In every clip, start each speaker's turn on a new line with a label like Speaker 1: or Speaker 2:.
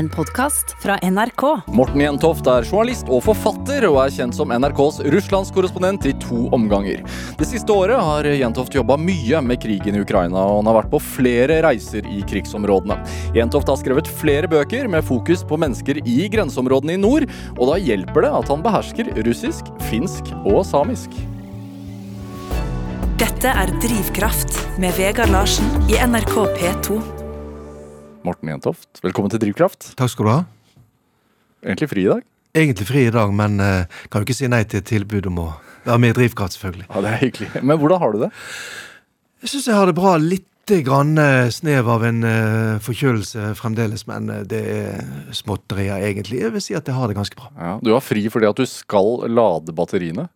Speaker 1: en podkast fra NRK.
Speaker 2: Morten Jentoft er journalist og forfatter, og er kjent som NRKs russlandskorrespondent i to omganger. Det siste året har Jentoft jobba mye med krigen i Ukraina, og han har vært på flere reiser i krigsområdene. Jentoft har skrevet flere bøker med fokus på mennesker i grenseområdene i nord, og da hjelper det at han behersker russisk, finsk og samisk.
Speaker 1: Dette er Drivkraft med Vegard Larsen i NRK P2.
Speaker 2: Morten Jentoft, velkommen til Drivkraft.
Speaker 3: Takk skal du ha.
Speaker 2: Egentlig fri i dag?
Speaker 3: Egentlig fri i dag, men uh, kan jo ikke si nei til et tilbud om å være med i Drivkraft, selvfølgelig.
Speaker 2: Ja, det er hyggelig. Men hvordan har du det?
Speaker 3: Jeg syns jeg har det bra. Litt grann eh, snev av en eh, forkjølelse fremdeles, men det er småtterier, egentlig. Jeg vil si at jeg har det ganske bra.
Speaker 2: Ja, du har fri fordi at du skal lade batteriene?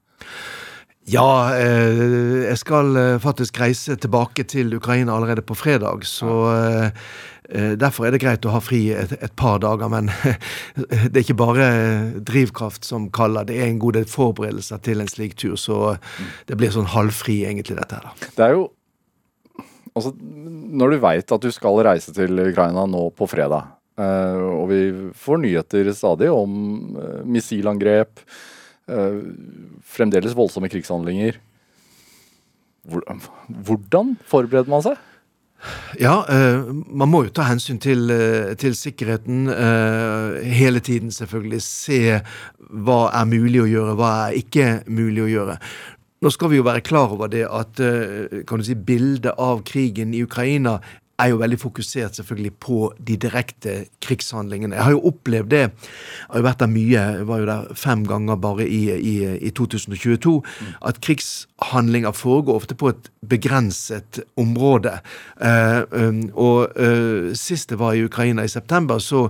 Speaker 3: Ja, eh, jeg skal faktisk reise tilbake til Ukraina allerede på fredag, så Derfor er det greit å ha fri et, et par dager, men det er ikke bare drivkraft som kaller. Det er en god del forberedelser til en slik tur, så det blir sånn halvfri, egentlig, dette her. da.
Speaker 2: Det er jo Altså, når du veit at du skal reise til Ukraina nå på fredag, eh, og vi får nyheter stadig om eh, missilangrep, eh, fremdeles voldsomme krigshandlinger Hvordan forbereder man seg?
Speaker 3: Ja, eh, man må jo ta hensyn til, eh, til sikkerheten eh, hele tiden, selvfølgelig. Se hva er mulig å gjøre, hva er ikke mulig å gjøre. Nå skal vi jo være klar over det at kan du si, bildet av krigen i Ukraina er jo veldig fokusert selvfølgelig på de direkte krigshandlingene. Jeg har jo opplevd det. Jeg har jo vært der mye. Jeg var jo der fem ganger bare i, i, i 2022. At krigshandlinger foregår ofte på et begrenset område. Eh, um, og eh, sist jeg var i Ukraina i september, så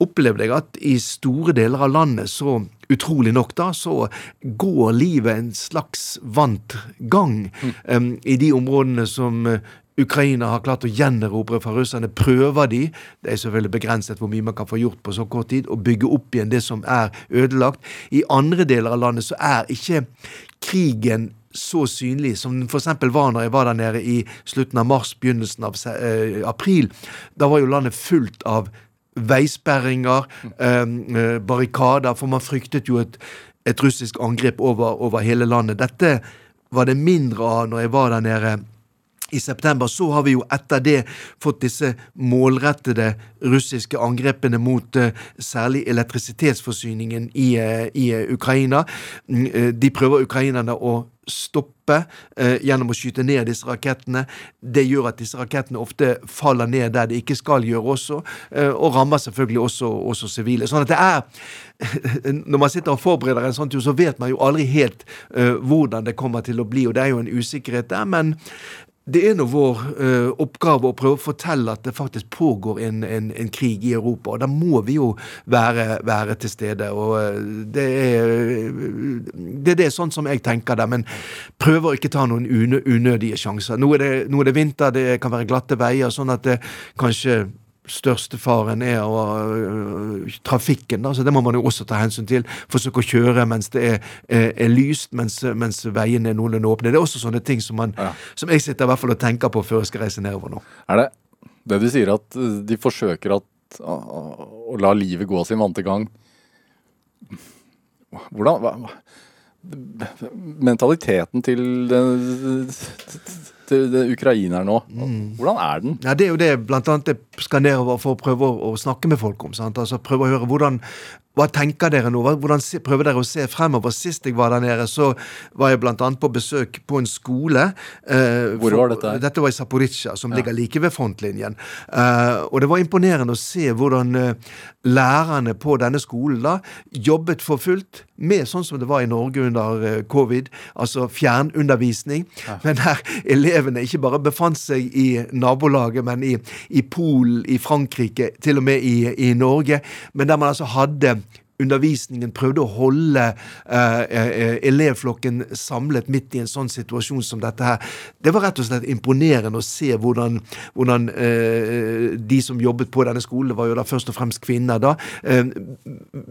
Speaker 3: opplevde jeg at i store deler av landet så Utrolig nok, da, så går livet en slags vant gang um, i de områdene som eh, Ukraina har klart å gjenerobre fra russerne, prøver de, det er selvfølgelig begrenset hvor mye man kan få gjort på så kort tid, å bygge opp igjen det som er ødelagt. I andre deler av landet så er ikke krigen så synlig som den f.eks. var når jeg var der nede i slutten av mars, begynnelsen av eh, april. Da var jo landet fullt av veisperringer, eh, eh, barrikader, for man fryktet jo et, et russisk angrep over, over hele landet. Dette var det mindre av når jeg var der nede i september. Så har vi jo etter det fått disse målrettede russiske angrepene mot uh, særlig elektrisitetsforsyningen i, uh, i eh, Ukraina. Mm, De prøver ukrainerne å stoppe eh, gjennom å skyte ned disse rakettene. Det gjør at disse rakettene ofte faller ned der de ikke skal gjøre også, eh, og rammer selvfølgelig også, også sivile. Sånn at det er Når man sitter og forbereder en sånn tur, så vet man jo aldri helt eh, hvordan det kommer til å bli, og det er jo en usikkerhet der. men det er nå vår ø, oppgave å prøve å fortelle at det faktisk pågår en, en, en krig i Europa, og da må vi jo være, være til stede. og eh, det er, det er sånn som jeg tenker det, men prøver å ikke ta noen unø, unødige sjanser. Nå er, det, nå er det vinter, det kan være glatte veier, sånn at det kanskje største faren er og, øh, trafikken, da, så det må man jo også ta hensyn til. Forsøke å kjøre mens det er, er, er lyst, mens, mens veiene er noenlunde åpne. Det er også sånne ting som, man,
Speaker 2: Ja.
Speaker 3: som jeg sitter i hvert fall og tenker på før jeg skal reise nedover nå.
Speaker 2: Er det det du sier, at eh, de forsøker at, å, å la livet gå sin vante gang? Hvordan hva- Mentaliteten til den, til den ukraineren nå, hvordan er den?
Speaker 3: Ja, Det er jo det blant annet jeg skal nedover for å prøve å, å snakke med folk om. Sant? Altså Prøve å høre hvordan hva tenker dere nå? Hvordan prøver dere å se fremover? Sist jeg var der nede, så var jeg annet på besøk på en skole. eh,
Speaker 2: Hvor var dette?
Speaker 3: Dette var i Zaporizjzja, som ligger like ved frontlinjen. Eh, og det var imponerende å se hvordan eh, lærerne på denne skolen da jobbet for fullt med sånn som det var i Norge under eh, covid, altså fjernundervisning. Men der elevene ikke bare befant seg i nabolaget, men i, i Polen, i Frankrike, til og med i, i Norge, men der man altså hadde undervisningen prøvde å holde eh, eh, elevflokken samlet midt i en sånn situasjon som dette her. Det var rett og slett imponerende å se hvordan, hvordan eh, de som jobbet på denne skolen, det var jo da først og fremst kvinner, da, eh,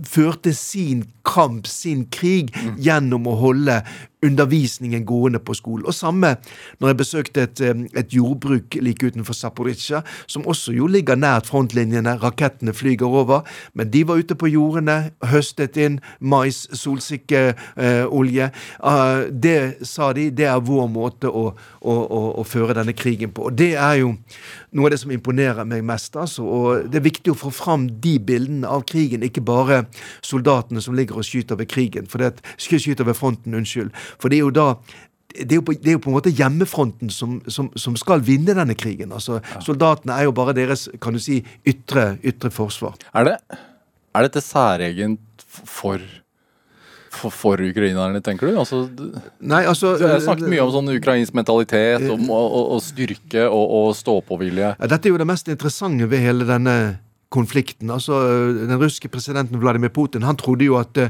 Speaker 3: førte sin kamp, sin krig, gjennom å holde undervisningen gående på skolen. Og samme når jeg besøkte et, et jordbruk like utenfor Zaporizjzja, som også jo ligger nært frontlinjene. Rakettene flyger over, men de var ute på jordene, høstet inn mais, solsikkeolje. Uh, det sa de, det er vår måte å, å, å, å, føre denne krigen på. Og det er jo noe av det som imponerer meg mest. Altså. Og det er viktig å få fram de bildene av krigen, ikke bare soldatene som ligger og skyter ved krigen, for det, skyter ved fronten, unnskyld. For det er jo da det er, på, det er jo på en måte hjemmefronten som, som, som skal vinne denne krigen. Altså, ja. Soldatene er jo bare deres kan du si, ytre, ytre forsvar.
Speaker 2: Er, det, er dette særegent for for, for ukrainerne, tenker du? Altså,
Speaker 3: Nei, altså
Speaker 2: Du har snakket mye om sånn ukrainsk mentalitet, om og, og, styrke og, og stå-på-vilje.
Speaker 3: Ja, dette er jo det mest interessante ved hele denne konflikten. Altså, Den russiske presidenten Vladimir Putin han trodde jo at uh,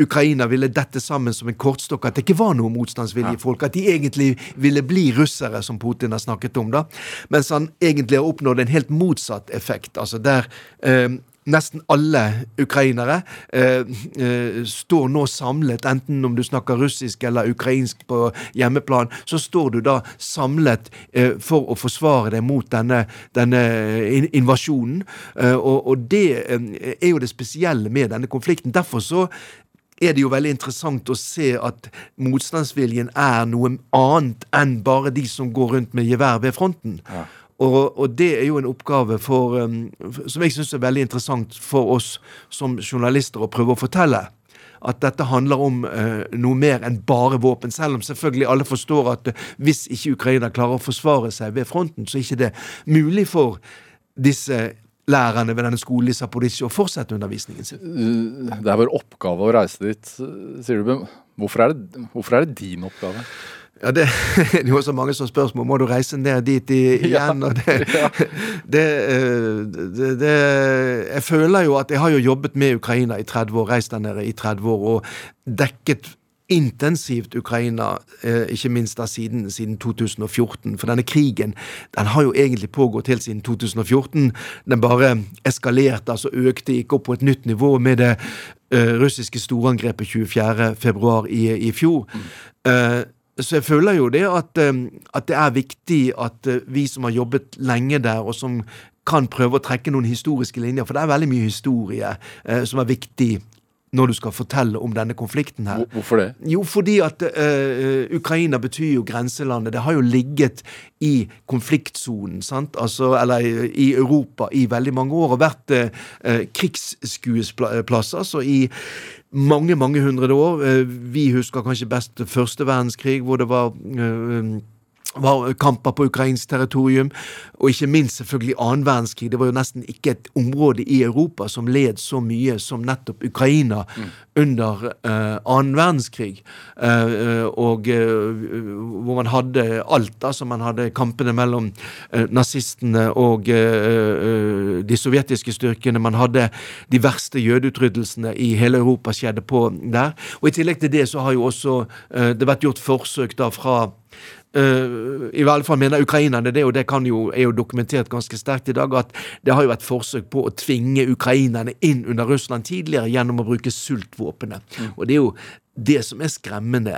Speaker 3: Ukraina ville dette sammen som en kortstokk, at det ikke var noe motstandsvilje i folk. At de egentlig ville bli russere, som Putin har snakket om. da, Mens han egentlig har oppnådd en helt motsatt effekt. altså der uh, nesten alle ukrainere eh, eh, står nå samlet, enten om du snakker russisk eller ukrainsk på hjemmeplan, så står du da samlet eh, for å forsvare deg mot denne, denne invasjonen. Eh, og, og, det eh, er jo det spesielle med denne konflikten. Derfor så er det jo veldig interessant å se at motstandsviljen er noe annet enn bare de som går rundt med gevær ved fronten. Ja. Og, og, det er jo en oppgave for, um, som jeg syns er veldig interessant for oss som journalister å prøve å fortelle. At dette handler om uh, noe mer enn bare våpen. Selv om selvfølgelig alle forstår at uh, hvis ikke Ukraina klarer å forsvare seg ved fronten, så er ikke det mulig for disse lærerne ved denne skolen i Zaporizjzja å fortsette undervisningen sin.
Speaker 2: Det er vår oppgave å reise dit, sier du. Hvorfor er det, hvorfor er det din oppgave?
Speaker 3: Ja, det er jo også mange som spørsmål. Må du reise ned dit igjen? Og det, det, eh, det, det, Jeg føler jo at jeg har jo jobbet med Ukraina i 30 år, reist der nede i 30 år og dekket intensivt Ukraina, eh, ikke minst da siden, siden, 2014. For denne krigen den har jo egentlig pågått helt siden 2014. Den bare eskalerte, altså økte, gikk opp på et nytt nivå med det uh, russiske storangrepet 24.2 i, i fjor. Mm. Uh, så jeg føler jo det at, eh, at, det er viktig at eh, vi som har jobbet lenge der, og som kan prøve å trekke noen historiske linjer, for det er veldig mye historie eh, som er viktig når du skal fortelle om denne konflikten her.
Speaker 2: Hvorfor det?
Speaker 3: Jo, fordi at uh, Ukraina betyr jo grenselandet. Det har jo ligget i konfliktsonen, sant? Altså, eller i Europa i veldig mange år og vært uh, krigsskuesplasser. Altså i mange, mange hundre år. Vi husker kanskje best første verdenskrig, hvor det var uh, var kamper på ukrainsk territorium, og ikke minst selvfølgelig annen verdenskrig. Det var jo nesten ikke et område i Europa som led så mye som nettopp Ukraina mm. under uh, annen verdenskrig. Uh, og uh, hvor man hadde alt. altså Man hadde kampene mellom nazistene og de sovjetiske styrkene. Man hadde de verste jødeutryddelsene i hele Europa skjedde på der. Og i tillegg til det så har jo også det vært gjort forsøk da fra Uh, I hvert fall mener ukrainerne det, og det jo, er jo dokumentert ganske sterkt i dag, at det har jo vært forsøk på å tvinge ukrainerne inn under Russland tidligere gjennom å bruke sultvåpenet. Mm. Og det er jo det som er skremmende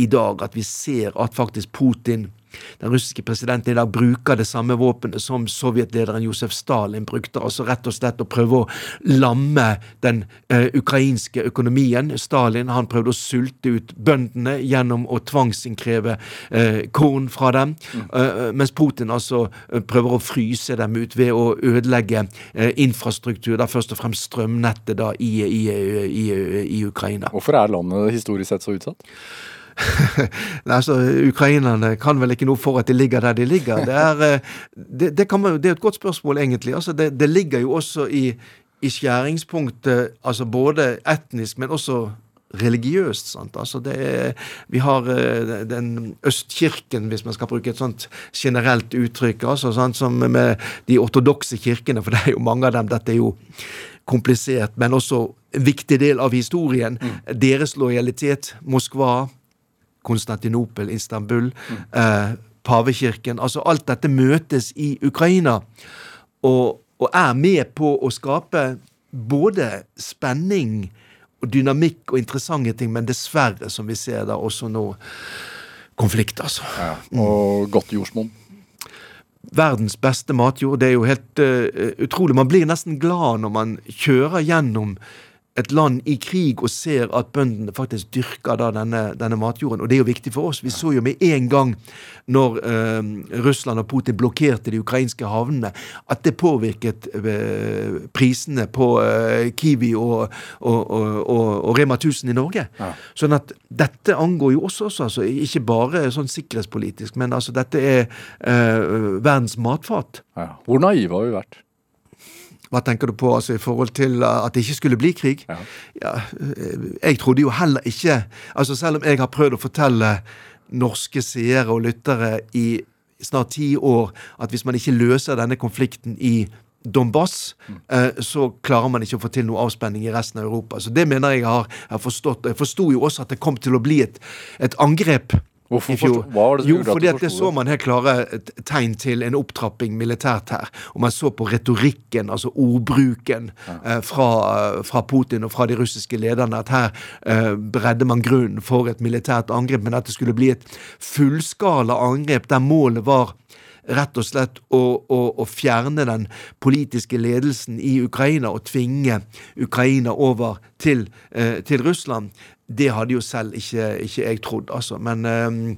Speaker 3: i dag, at vi ser at faktisk Putin den russiske presidenten i dag bruker det samme våpenet som sovjetlederen Josef Stalin brukte, altså rett og slett å prøve å lamme den eh, ukrainske økonomien. Stalin han prøvde å sulte ut bøndene gjennom å tvangsinnkreve eh, korn fra dem, uh, mens Putin altså prøver å fryse dem ut ved å ødelegge infrastruktur, da først og fremst strømnettet da i, i, i, i Ukraina.
Speaker 2: Hvorfor er landet historisk sett så utsatt?
Speaker 3: Altså, Ukrainerne kan vel ikke noe for at de ligger der de ligger. Det er, eh, det, det man, det er et godt spørsmål, egentlig. Altså, det, det, ligger jo også i, i skjæringspunktet, altså både etnisk, men også religiøst. sant? Altså det er, Vi har uh, den Østkirken, hvis man skal bruke et sånt generelt uttrykk, altså sant? som med de ortodokse kirkene, for det er jo mange av dem. Dette er jo komplisert, men også en viktig del av historien. Mm. Deres lojalitet, Moskva, Konstantinopel, Istanbul, eh, pavekirken. Altså alt dette møtes i Ukraina, og, og, er med på å skape både spenning og dynamikk og interessante ting, men dessverre, som vi ser da også nå, konflikt, altså.
Speaker 2: Ja, og godt jordsmonn.
Speaker 3: Verdens beste matjord. Det er jo helt uh, utrolig. Man blir nesten glad når man kjører gjennom et land i krig og ser at bøndene faktisk dyrker da denne, denne matjorden. Og det er jo viktig for oss. Vi så jo med en gang når eh, Russland og Putin blokkerte de ukrainske havnene, at det påvirket eh, prisene på eh, Kiwi og, og, og, og, Rema 1000 i Norge. Ja. Sånn at dette angår jo også oss, altså. Ikke bare sånn sikkerhetspolitisk, men altså dette er verdens matfat.
Speaker 2: Ja. Hvor naive har vi vært?
Speaker 3: Hva tenker du på altså, i forhold til uh, at det ikke skulle bli krig? Ja. ja. Uh, jeg trodde jo heller ikke altså Selv om jeg har prøvd å fortelle norske seere og lyttere i snart ti år at hvis man ikke løser denne konflikten i Donbass, mm. uh, så klarer man ikke å få til noe avspenning i resten av Europa. Så det mener jeg har, har forstått. Jeg forsto jo også at det kom til å bli et, et angrep
Speaker 2: Hvorfor var det
Speaker 3: som jo, fordi at det så man helt klare tegn til en opptrapping militært her. Og man så på retorikken, altså ordbruken, ja. eh, fra, fra, Putin og fra de russiske lederne, at her eh, bredde man grunnen for et militært angrep, men at det skulle bli et fullskala angrep der målet var rett og slett å, å, å, fjerne den politiske ledelsen i Ukraina og tvinge Ukraina over til, eh, til Russland. Det hadde jo selv ikke, ikke jeg trodd, altså. Men um,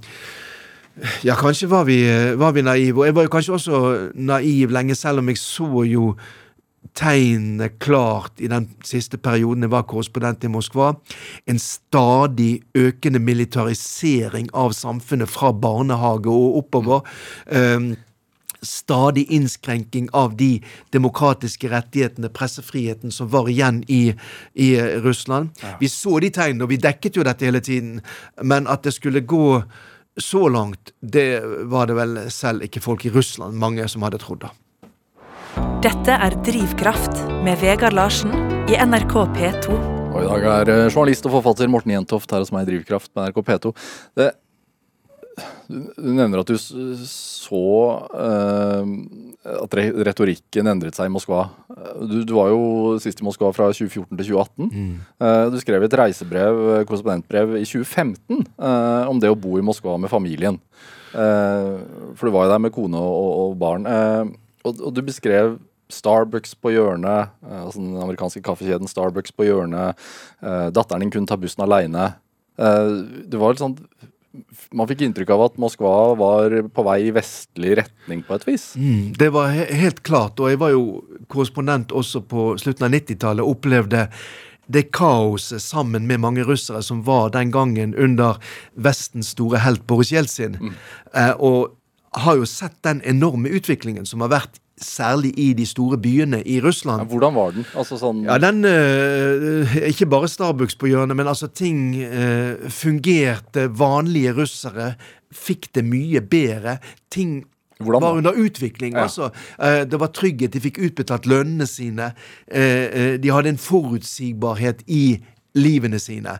Speaker 3: ja, kanskje var vi, var vi naive. Og jeg var jo kanskje også naiv lenge, selv om jeg så jo tegnene klart i den siste perioden jeg var korrespondent i Moskva. En stadig økende militarisering av samfunnet fra barnehage og oppover. Um, stadig innskrenking av de demokratiske rettighetene, pressefriheten, som var igjen i, i Russland. Ja. Vi så de tegnene, og vi dekket jo dette hele tiden, men at det skulle gå så langt, det var det vel selv ikke folk i Russland mange som hadde trodd. da.
Speaker 1: Dette er Drivkraft med Vegard Larsen i NRK P2.
Speaker 2: Og I dag er eh, journalist og forfatter Morten Jentoft her hos meg i Drivkraft med NRK P2. Det du nevner at du så uh, at retorikken endret seg i Moskva. Du, du, var jo sist i Moskva fra 2014 til 2018. Mm. Uh, du skrev et reisebrev, korrespondentbrev, i 2015 uh, om det å bo i Moskva med familien. for du var jo der med kone og, og barn. Og, og, du beskrev Starbucks på hjørnet, altså den amerikanske kaffekjeden Starbucks på hjørnet. datteren din kunne ta bussen aleine. det var litt sånn man fikk inntrykk av at Moskva var på vei i vestlig retning på et vis.
Speaker 3: Mm, det var he helt klart, og jeg var jo korrespondent også på slutten av 90-tallet. Opplevde det kaoset sammen med mange russere som var den gangen under Vestens store helt Boris Jeltsin. Mm. Eh, og har jo sett den enorme utviklingen som har vært særlig i de store byene i Russland. Ja,
Speaker 2: hvordan var den? Altså sånn
Speaker 3: Ja, den uh, Ikke bare Starbucks på hjørnet, men altså ting uh, fungerte. Vanlige russere fikk det mye bedre. Ting hvordan var under utvikling. Ja. altså. Det var trygghet, de fikk utbetalt lønnene sine. de hadde en forutsigbarhet i livene sine.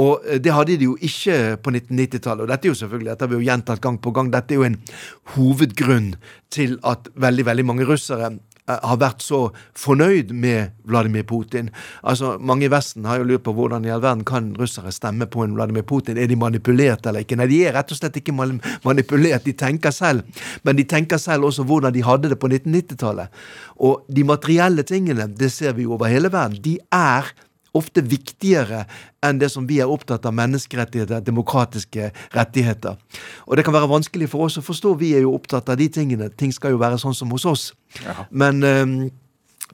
Speaker 3: Og eh, det hadde de jo ikke på 1990-tallet. Og dette er jo selvfølgelig, dette har vi jo gjentatt gang på gang, dette er jo en hovedgrunn til at veldig, veldig mange russere eh, har vært så fornøyd med Vladimir Putin. Altså, Mange i Vesten har jo lurt på hvordan i all verden kan russere stemme på en Vladimir Putin. Er de manipulert eller ikke? Nei, de er rett og slett ikke manipulert. De tenker selv. Men de tenker selv også hvordan de hadde det på 1990-tallet. Og de materielle tingene, det ser vi jo over hele verden, de er ofte viktigere enn det som vi er opptatt av menneskerettigheter, demokratiske rettigheter. Og det kan være vanskelig for oss å forstå. Vi er jo opptatt av de tingene. Ting skal jo være sånn som hos oss. Jaha. Men um,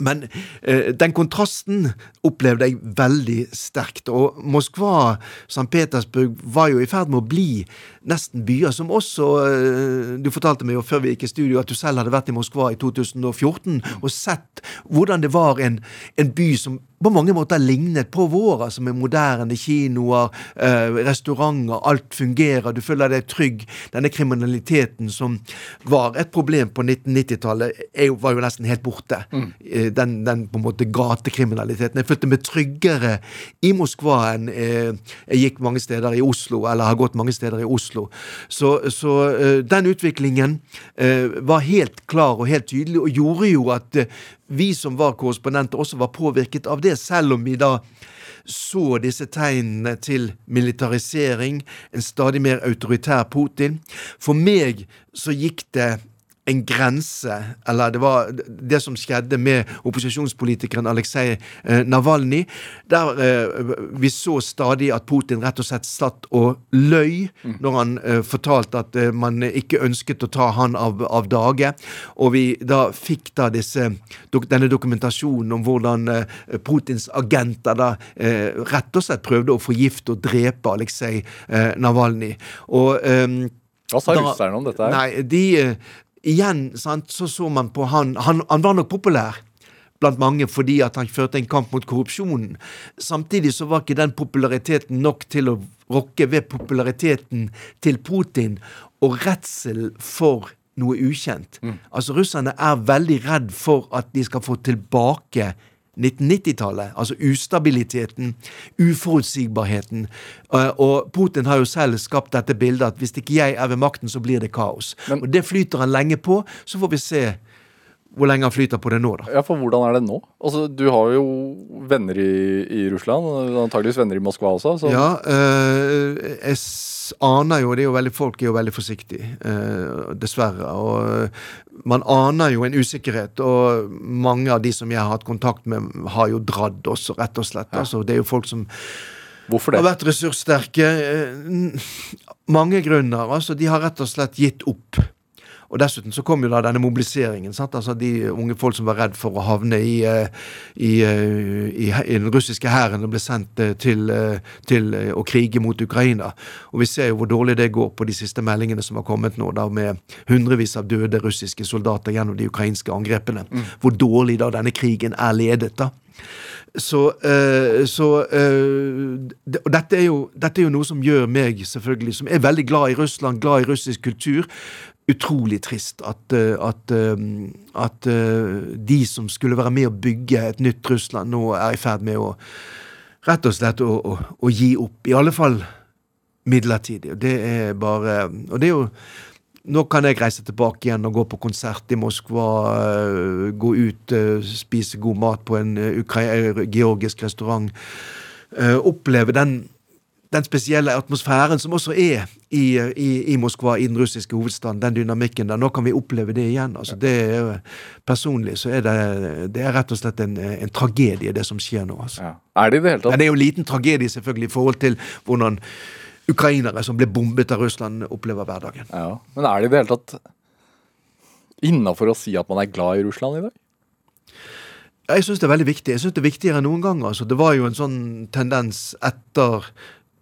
Speaker 3: men eh, den kontrasten opplevde jeg veldig sterkt. Og Moskva, St. Petersburg, var jo i ferd med å bli nesten byer som også eh, Du fortalte meg jo før vi gikk i studio at du selv hadde vært i Moskva i 2014 og sett hvordan det var en, en by som på mange måter lignet på vår, altså med moderne kinoer, eh, restauranter, alt fungerer, du føler deg trygg. Denne kriminaliteten som var et problem på 1990-tallet, var jo nesten helt borte. Mm. Den, den, på en måte gatekriminaliteten. Jeg følte meg tryggere i Moskva enn eh, jeg gikk mange steder i Oslo, eller har gått mange steder i Oslo. Så, så eh, den utviklingen eh, var helt klar og helt tydelig, og gjorde jo at vi som var korrespondenter, også var påvirket av det, selv om vi da så disse tegnene til militarisering, en stadig mer autoritær Putin. For meg så gikk det en grense, eller det var det som skjedde med opposisjonspolitikeren Aleksej eh, Navalny, der eh, vi så stadig at Putin rett og slett satt og løy mm. når han eh, fortalte at man ikke ønsket å ta han av, av dage. Og vi da fikk da disse, denne dokumentasjonen om hvordan Putins agenter da rett og slett prøvde å forgifte og drepe Aleksej Navalny. Og
Speaker 2: hva sa russerne om dette? her?
Speaker 3: Nei, de, igjen sant, så så man på han, han Han var nok populær blant mange fordi at han førte en kamp mot korrupsjonen. Samtidig så var ikke den populariteten nok til å rokke ved populariteten til Putin og redsel for noe ukjent. Mm. Altså Russerne er veldig redd for at de skal få tilbake 1990-tallet. Altså ustabiliteten, uforutsigbarheten. Eh, og Putin har jo selv skapt dette bildet at hvis ikke jeg er ved makten, så blir det kaos. Men, og det flyter han lenge på. Så får vi se hvor lenge han flyter på det nå, da.
Speaker 2: Ja, for hvordan er det nå? Altså, Du har jo venner i, i Russland, antageligvis venner i Moskva også?
Speaker 3: Så. Ja, øh, jeg aner jo det er jo veldig, Folk er jo veldig forsiktige, øh, dessverre. Og man aner jo en usikkerhet, og mange av de som jeg har hatt kontakt med, har jo dratt også, rett og slett. Ja. Altså, det er jo folk som
Speaker 2: Hvorfor det?
Speaker 3: har vært ressurssterke. Mange grunner. altså De har rett og slett gitt opp. Og dessuten så kom jo da denne mobiliseringen. Sant? Altså De unge folk som var redd for å havne i, eh, i, eh, i, i den russiske hæren og ble sendt eh, til, til, å krige mot Ukraina. Og vi ser jo hvor dårlig det går på de siste meldingene som har kommet nå, da med hundrevis av døde russiske soldater gjennom de ukrainske angrepene. Mm. Hvor dårlig da denne krigen er ledet. da. Så, øh, så uh, Og dette er, jo, dette er, jo, noe som gjør meg, selvfølgelig, som er veldig glad i Russland, glad i russisk kultur, utrolig trist at, eh, at, eh, at, eh, de som skulle være med å bygge et nytt Russland, nå er i ferd med å rett og slett å, å, å gi opp. I alle fall midlertidig. Og det er bare Og det er jo nå kan jeg reise tilbake igjen og gå på konsert i Moskva, gå ut, spise god mat på en georgisk restaurant. Oppleve den den spesielle atmosfæren som også er i, i, i, Moskva, i den russiske hovedstaden, den dynamikken der. Nå kan vi oppleve det igjen. altså det er, Personlig så er det, det er rett og slett en, en tragedie, det som skjer nå. altså. Ja.
Speaker 2: Er det i det hele tatt?
Speaker 3: Men det er jo en liten tragedie selvfølgelig i forhold til hvordan ukrainere som blir bombet av Russland, opplever hverdagen.
Speaker 2: Ja, Men er det i det hele tatt innafor å si at man er glad i Russland i dag?
Speaker 3: Jeg syns det er veldig viktig. Jeg synes Det er viktigere enn noen gang. altså. Det var jo en sånn tendens etter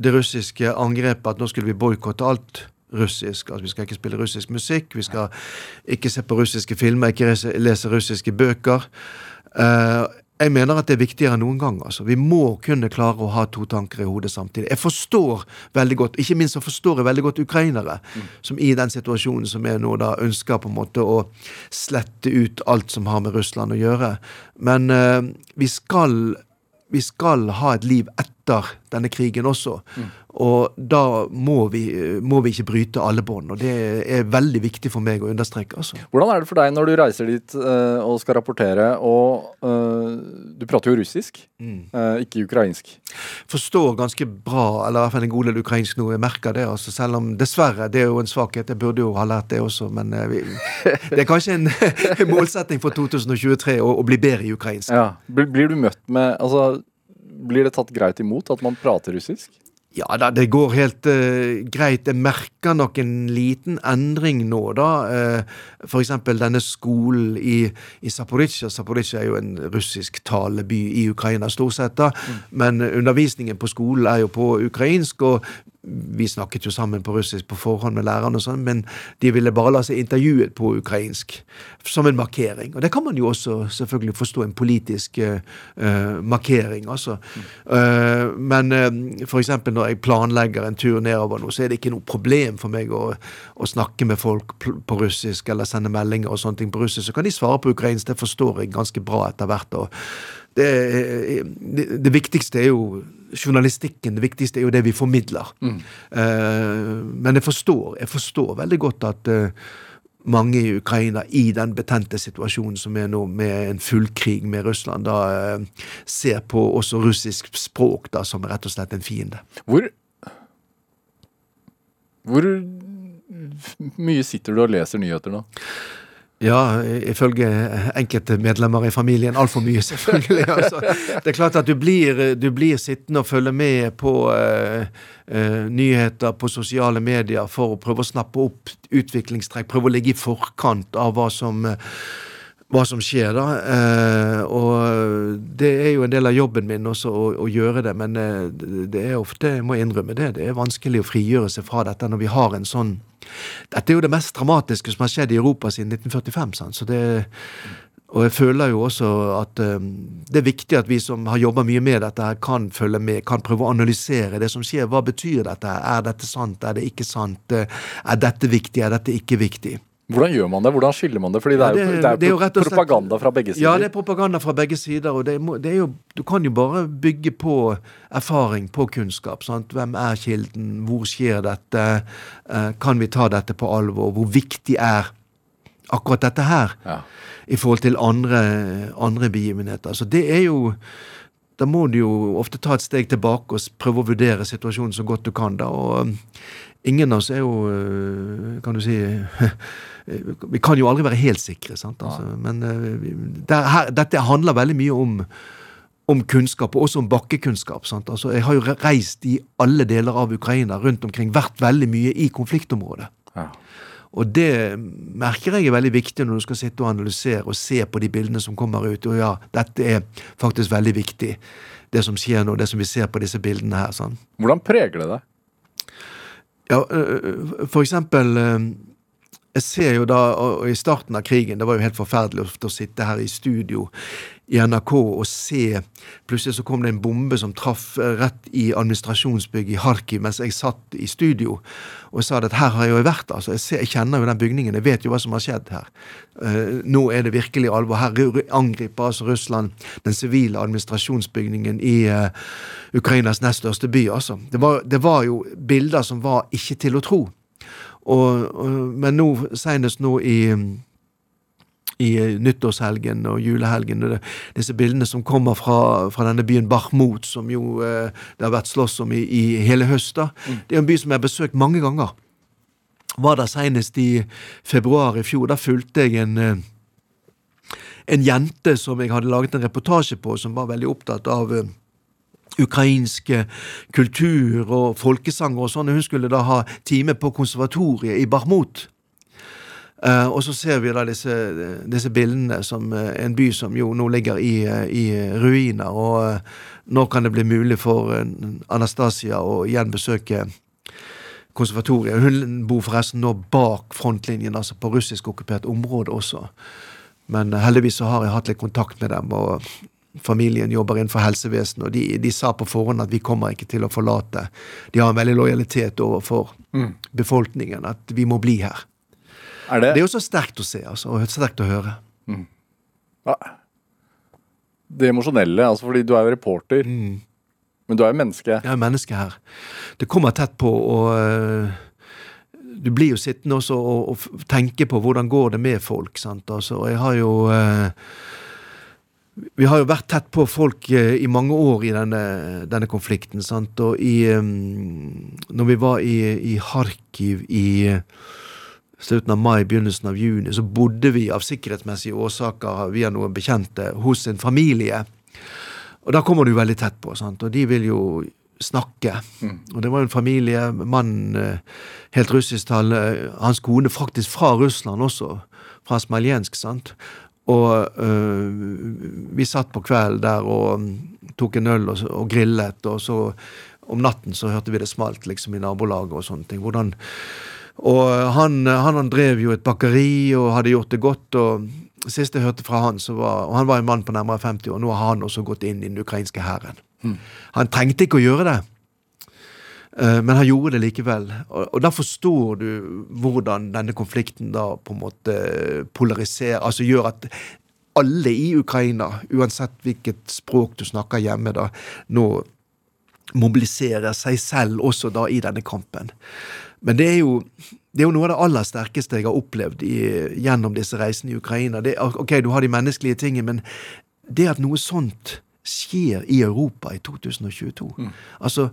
Speaker 3: det russiske angrepet at nå skulle vi boikotte alt russisk. Altså Vi skal ikke spille russisk musikk, vi skal ikke se på russiske filmer, ikke lese russiske bøker. Uh, jeg mener at det er viktigere enn noen gang. altså. Vi må kunne klare å ha to tanker i hodet samtidig. Jeg forstår veldig godt, ikke minst så forstår jeg veldig godt ukrainere, mm. som i den situasjonen som er nå, da ønsker på en måte å slette ut alt som har med Russland å gjøre. Men uh, vi skal vi skal ha et liv etter denne krigen også. Mm. Og da må vi, må vi, ikke bryte alle bånd. Og det er veldig viktig for meg å understreke. Altså.
Speaker 2: Hvordan er det for deg når du reiser dit uh, og skal rapportere, og uh, du prater jo russisk, mm. uh, ikke ukrainsk?
Speaker 3: Forstår ganske bra, eller i hvert fall en god del ukrainsk nå. Jeg merker det. Altså, selv om dessverre, det er jo en svakhet. Jeg burde jo ha lært det også, men vi, det er kanskje en målsetting for 2023 å, å bli bedre i ukrainsk.
Speaker 2: Ja. Blir, blir du møtt med altså blir det tatt greit imot at man prater russisk?
Speaker 3: Ja da, det går helt uh, greit. Jeg merker nok en liten endring nå, da. Uh, for eksempel denne skolen i, i Zaporizjzja. Zaporizjzja er jo en russisk taleby i Ukraina, stort sett. da. Mm. Men undervisningen på skolen er jo på ukrainsk, og vi snakket jo sammen på russisk på forhånd med lærerne, og sånn, men de ville bare la seg intervjuet på ukrainsk som en markering. Og det kan man jo også selvfølgelig forstå, en politisk uh, markering, altså. Uh, men uh, for eksempel når jeg planlegger en tur nedover nå, så er det ikke noe problem for meg å, å snakke med folk på russisk eller sende meldinger og sånne ting på russisk. Så kan de svare på ukrainsk, det forstår jeg ganske bra etter hvert. og det, det, det viktigste er jo journalistikken, det viktigste er jo det vi formidler. Mm. Uh, men jeg forstår, jeg forstår veldig godt at uh, mange i Ukraina, i den betente situasjonen som er nå, med en fullkrig med Russland, da uh, ser på også russisk språk da som rett og slett en fiende.
Speaker 2: Hvor Hvor mye sitter du og leser nyheter nå?
Speaker 3: Ja, ifølge enkelte medlemmer i familien altfor mye, selvfølgelig. Altså, det er klart at du blir, du blir sittende og følge med på uh, uh, nyheter på sosiale medier for å prøve å snappe opp utviklingstrekk, prøve å ligge i forkant av hva som uh, hva som skjer, da. Eh, og det er jo en del av jobben min også å, å gjøre det, men eh, det er ofte, jeg må innrømme det, det er vanskelig å frigjøre seg fra dette når vi har en sånn Dette er jo det mest dramatiske som har skjedd i Europa siden 1945. Sant? Så det, og jeg føler jo også at um, det er viktig at vi som har jobba mye med dette, her kan følge med, kan prøve å analysere det som skjer. Hva betyr dette? Er dette sant? Er det ikke sant? Er dette viktig? Er dette ikke viktig?
Speaker 2: Hvordan gjør man det? Hvordan skiller man det? Fordi det er jo, det, det er det er jo slett, propaganda fra begge sider.
Speaker 3: Ja, det er propaganda fra begge sider. og må, er jo, Du kan jo bare bygge på erfaring, på kunnskap. Sant? Hvem er kilden? Hvor skjer dette? Eh, kan vi ta dette på alvor? Hvor viktig er akkurat dette her ja. i forhold til andre, andre begivenheter? Så det er jo da må du jo ofte ta et steg tilbake og prøve å vurdere situasjonen så godt du kan. da, og Ingen av oss er jo, eh, kan du si Vi kan jo aldri være helt sikre, sant? Altså, men eh, der, her, dette handler veldig mye om, om kunnskap, og også om bakkekunnskap. Altså, jeg har jo reist i alle deler av Ukraina rundt omkring, vært veldig mye i konfliktområdet. Ja. Og det merker jeg er veldig viktig når du skal sitte og analysere og se på de bildene som kommer ut. Og ja, dette er faktisk veldig viktig, det som skjer nå, det som vi ser på disse bildene her. Sånn.
Speaker 2: Hvordan preger det deg?
Speaker 3: Ja, for eksempel jeg ser jo da, og I starten av krigen det var jo helt forferdelig å sitte her i studio i NRK og se Plutselig så kom det en bombe som traff rett i administrasjonsbygget i Harkiv mens jeg satt i studio og sa at her har jeg jo vært. altså Jeg, ser, jeg kjenner jo den bygningen, jeg vet jo hva som har skjedd her. Uh, nå er det virkelig alvor. Her angriper altså Russland den sivile administrasjonsbygningen i uh, Ukrainas nest største by. altså. Det var, det var jo bilder som var ikke til å tro. Og, og, men nå, senest nå i, i nyttårshelgen og julehelgen, og det, disse bildene som kommer fra, fra denne byen Bachmut, som jo eh, det har vært slåss om i, i hele høst. da. Mm. Det er en by som jeg har besøkt mange ganger. Var der senest i februar i fjor. Da fulgte jeg en eh, en jente som jeg hadde laget en reportasje på, som var veldig opptatt av eh, ukrainsk kultur og folkesanger og sånn. Hun skulle da ha time på konservatoriet i Barmut. Uh, og så ser vi da disse, disse, bildene som uh, en by som jo nå ligger i, uh, i ruiner. Og nå kan det bli mulig for Anastasia å igjen besøke konservatoriet. Hun bor forresten nå bak frontlinjen, altså på russisk okkupert område også. Men heldigvis så har jeg hatt litt kontakt med dem. og familien jobber innenfor helsevesenet, og de, de, sa på forhånd at vi kommer ikke til å forlate. De har en veldig lojalitet overfor mm. befolkningen, at vi må bli her. Er det? det er jo så sterkt å se, altså, og sterkt å høre. Mm.
Speaker 2: Ja. Det emosjonelle, altså fordi du er jo reporter. Mm. Men du er jo menneske.
Speaker 3: Jeg er menneske her. Det kommer tett på, og uh, du blir jo sittende også og, og, tenke på hvordan går det med folk. sant? Altså, og jeg har jo uh, vi har jo vært tett på folk eh, i mange år i denne, denne konflikten. Sant? Og i, um, når vi var i, i Kharkiv i slutten av mai, begynnelsen av juni, så bodde vi av sikkerhetsmessige årsaker via noen bekjente hos en familie. Og da kommer du veldig tett på, sant? og de vil jo snakke. Mm. Og det var en familie, mann helt russisktalende, hans kone faktisk fra Russland også, fra Smaljensk, sant. Og øh, vi satt på kvelden der og tok en øl og, og, grillet, og så om natten så hørte vi det smalt liksom i nabolaget og sånne ting. Hvordan og han, han, han drev jo et bakeri og hadde gjort det godt. og Sist jeg hørte fra han, så var, og han var en mann på nærmere 50 år, nå har han også gått inn i den ukrainske hæren. Mm. Han trengte ikke å gjøre det, eh, men han gjorde det likevel. Og, og, da forstår du hvordan denne konflikten da på en måte polariserer, altså gjør at alle i Ukraina, uansett hvilket språk du snakker hjemme, da, nå mobiliserer seg selv også da i denne kampen. Men det er jo det er jo noe av det aller sterkeste jeg har opplevd i, gjennom disse reisene i Ukraina. Det, ok, du har de menneskelige tingene, men det at noe sånt skjer i Europa i 2022 mm. Altså,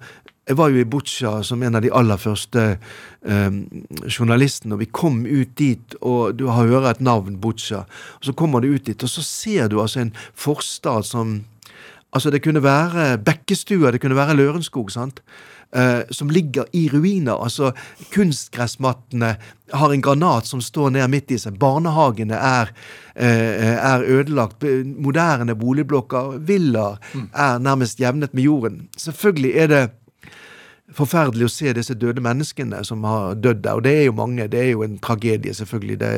Speaker 3: jeg var jo i Butsja som en av de aller første eh, journalistene, og vi kom ut dit, og du har hørt et navn, Butsja, og så kommer du ut dit, og så ser du altså en forstad som Altså, det kunne være Bekkestua, det kunne være Lørenskog, sant? Uh, som ligger i ruiner. Altså, kunstgressmattene har en granat som står ned midt i seg. Barnehagene er, uh, er ødelagt. Moderne boligblokker, villaer, mm. er nærmest jevnet med jorden. Selvfølgelig er det forferdelig å se disse døde menneskene som har dødd der. Og det er jo mange. Det er jo en tragedie, selvfølgelig, det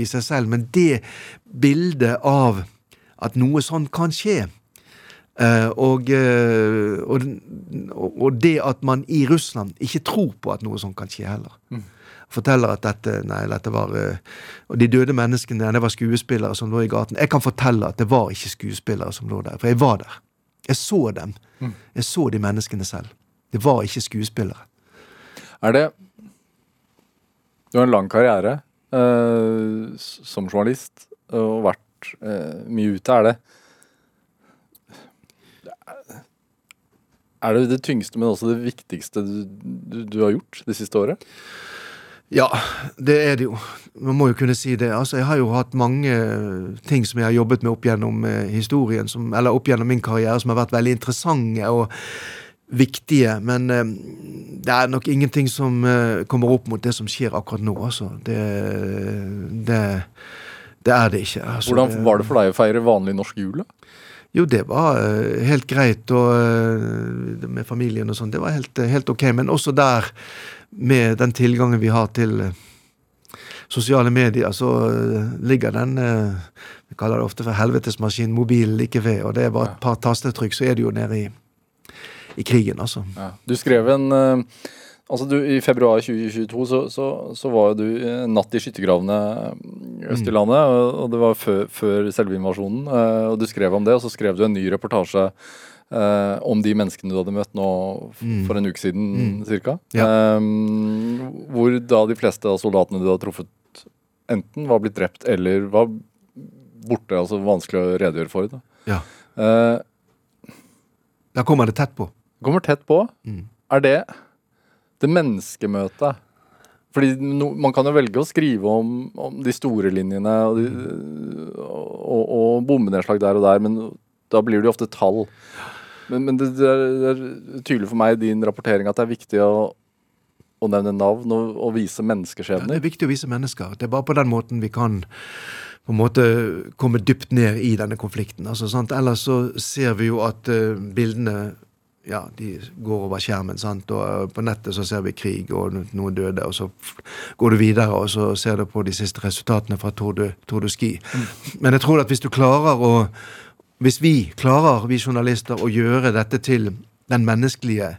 Speaker 3: i seg selv. Men det bildet av at noe sånt kan skje, og, uh, og, og, det at man i Russland ikke tror på at noe sånt kan skje heller. Mm. Forteller at dette nei, dette var uh, Og de døde menneskene, det var skuespillere som lå i gaten. Jeg kan fortelle at det var ikke skuespillere som lå der, for jeg var der. Jeg så dem. Mm. Jeg så de menneskene selv. Det var ikke skuespillere.
Speaker 2: Er det Du har en lang karriere som journalist og vært mye ute. Er det Er det det tyngste, men også det viktigste du, du, du, har gjort det siste året?
Speaker 3: Ja, det er det jo. Man må jo kunne si det. Altså, Jeg har jo hatt mange ting som jeg har jobbet med opp gjennom eh, historien, som, eller opp gjennom min karriere, som har vært veldig interessante og viktige. Men eh, det er nok ingenting som eh, kommer opp mot det som skjer akkurat nå, altså. Det, det, det er det ikke.
Speaker 2: Altså, Hvordan var det for deg å feire vanlig norsk jul, da?
Speaker 3: Jo, det var uh, helt greit og, uh, med familien og sånn. Det var helt, uh, helt, ok. Men også der, med den tilgangen vi har til sosiale medier, så ligger den Vi kaller det ofte for helvetesmaskin, mobilen like ved. Og det er bare et par tastetrykk, så er det jo nede i, i krigen, altså. Ja.
Speaker 2: Du skrev en Altså du, I februar 2022 så, så, så var jo du natt i skyttergravene øst i mm. landet. Og, og det var før, før, selve invasjonen. Uh, og Du skrev om det, og så skrev du en ny reportasje eh, om de menneskene du hadde møtt nå mm. for en uke siden mm. ca. Ja. Eh, hvor da de fleste av soldatene du hadde truffet, enten var blitt drept eller var borte. Altså vanskelig å redegjøre for. Da.
Speaker 3: Ja. Uh, da kommer det tett på.
Speaker 2: Kommer tett på. Mm. Er det det menneskemøtet. Fordi no, Man kan jo velge å skrive om, om de store linjene og, de, og, og bombenedslag der og der, men da blir det jo ofte tall. Men, men det, det, er, det, er, tydelig for meg i din rapportering at det er viktig å, å nevne navn og, og vise menneskeskjebner.
Speaker 3: Ja, det er viktig å vise mennesker. Det er bare på den måten vi kan på en måte komme dypt ned i denne konflikten. Altså, Ellers så ser vi jo at uh, bildene ja, de går over skjermen. sant? Og eh, På nettet så ser vi krig og noen døde, og så går du videre og så ser du på de siste resultatene fra Tour de, Tour de Ski. Mm. Men jeg tror at hvis du klarer å Hvis vi klarer, vi journalister, å gjøre dette til den menneskelige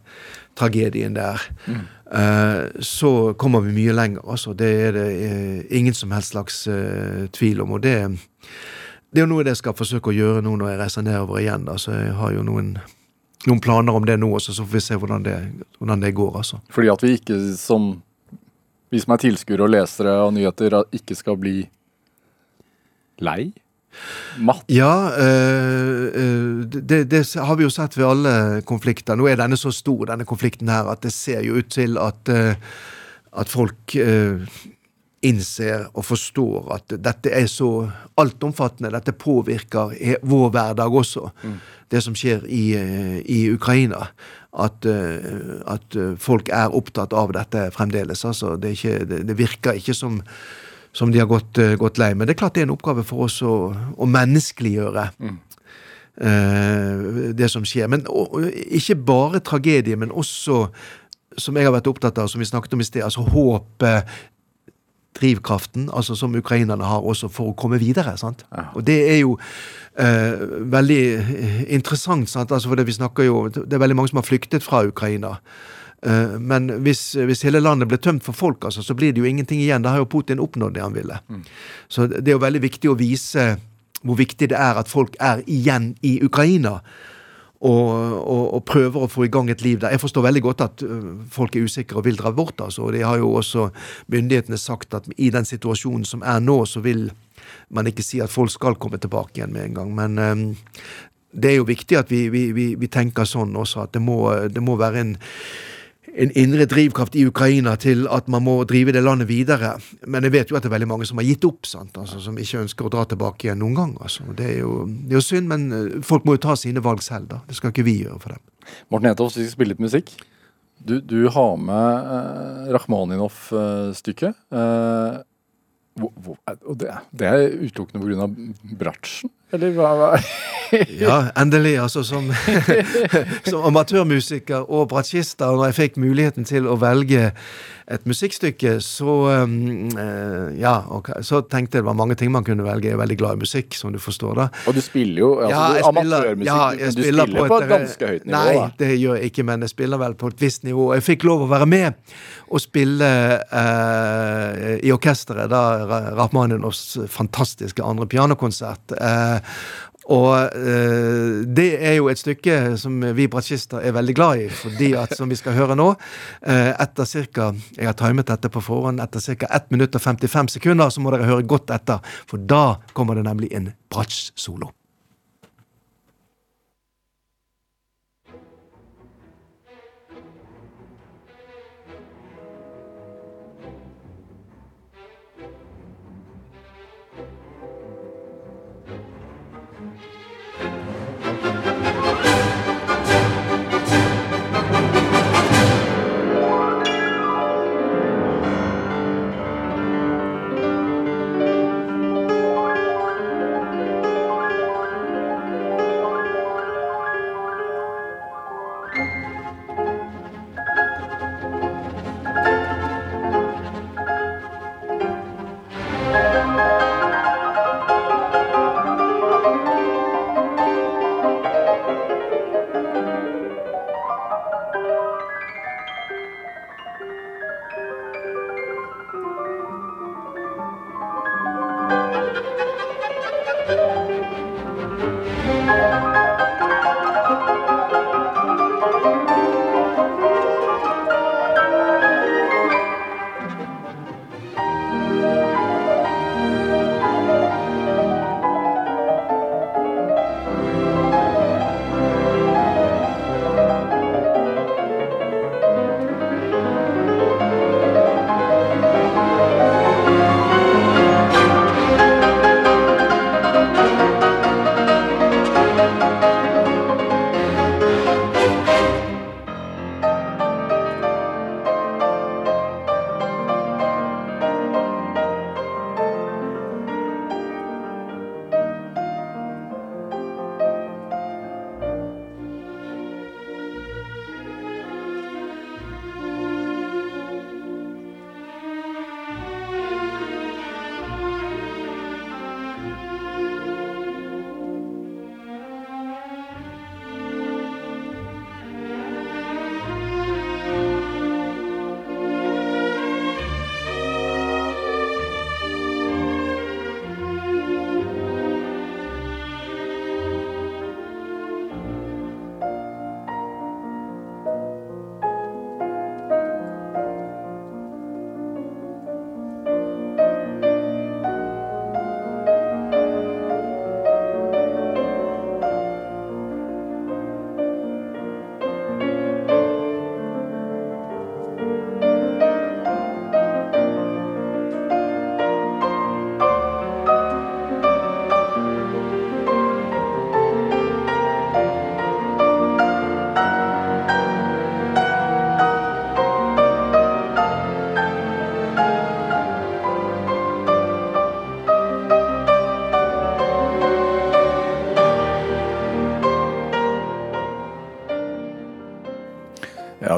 Speaker 3: tragedien der, mm. uh, så kommer vi mye lenger. Altså, det er det uh, ingen som helst slags uh, tvil om. Og det, det er jo noe jeg skal forsøke å gjøre nå når jeg reiser nedover igjen. Altså, jeg har jo noen noen planer om det nå også, så får vi se hvordan det, hvordan det går. altså.
Speaker 2: Fordi at vi ikke som vi som er tilskuere og lesere av nyheter, ikke skal bli lei? Matt?
Speaker 3: Ja, øh, det, det, har vi jo sett ved alle konflikter. Nå er denne så stor, denne konflikten her, at det ser jo ut til at, øh, at folk øh, innser og forstår at dette er så altomfattende. Dette påvirker vår hverdag også. Mm det som skjer i, eh, i Ukraina. At, eh, at, eh, folk er opptatt av dette fremdeles. Altså, det, ikke, det, det, virker ikke som, som de har gått, gått, lei. Men det er klart det er en oppgave for oss å, å menneskeliggjøre mm. det som skjer. Men og, ikke bare tragedie, men også, som jeg har vært opptatt av, som vi snakket om i sted, altså håpet, drivkraften, altså som ukrainerne har også for å komme videre. sant? Og det er jo eh, veldig interessant, sant? Altså, for det, vi snakker jo, det er veldig mange som har flyktet fra Ukraina. Eh, Men hvis, hvis hele landet blir tømt for folk, altså, så blir det jo ingenting igjen. Da har jo Putin oppnådd det han ville. Så det er jo veldig viktig å vise hvor viktig det er at folk er igjen i Ukraina. Og, og, og prøver å få i gang et liv der. Jeg forstår veldig godt at øh, folk er usikre og vil dra bort. altså, og De har jo også myndighetene sagt at i den situasjonen som er nå, så vil man ikke si at folk skal komme tilbake igjen med en gang. Men um, det er jo viktig at vi, vi, vi, vi tenker sånn også, at det må, det må være en, en indre drivkraft i Ukraina til at man må drive det landet videre. Men jeg vet jo at det er veldig mange som har gitt opp? Altså, som ikke ønsker å dra tilbake igjen noen gang. Altså. Det, er jo, det er jo synd, men øh, folk må jo ta sine valg selv, da. Det skal ikke vi gjøre for dem.
Speaker 2: Morten Etoft, vi skal spille litt musikk. Du, du har med eh, Rakhmaninov-stykket. Eh, det, det er utelukkende pga. bratsjen? Eller hva? hva?
Speaker 3: Ja, endelig. Altså som, som amatørmusiker og bratsjist, når jeg fikk muligheten til å velge et musikkstykke, så um, eh, Ja, så tenkte jeg det var mange ting man kunne velge. Jeg er veldig glad i musikk, som du forstår. da.
Speaker 2: Og du spiller jo altså,
Speaker 3: Ja,
Speaker 2: du, amatørmusikk,
Speaker 3: ja, jeg
Speaker 2: men du
Speaker 3: spiller
Speaker 2: på
Speaker 3: på
Speaker 2: på
Speaker 3: et-
Speaker 2: et ganske høyt nivå.
Speaker 3: Nei,
Speaker 2: da.
Speaker 3: det gjør jeg ikke, men jeg spiller vel på et visst nivå. Jeg fikk lov å være med og spille eh, i orkesteret, da Ra- Rachmaninovs fantastiske andre pianokonsert. Eh, og eh, det er jo et stykke som vi bratsjister er veldig glad i, fordi at, som vi skal høre nå, eh, etter cirka, Jeg har timet dette på forhånd. Etter ca. 1 minutt og 55 sekunder så må dere høre godt etter, for da kommer det nemlig en bratsj-solo.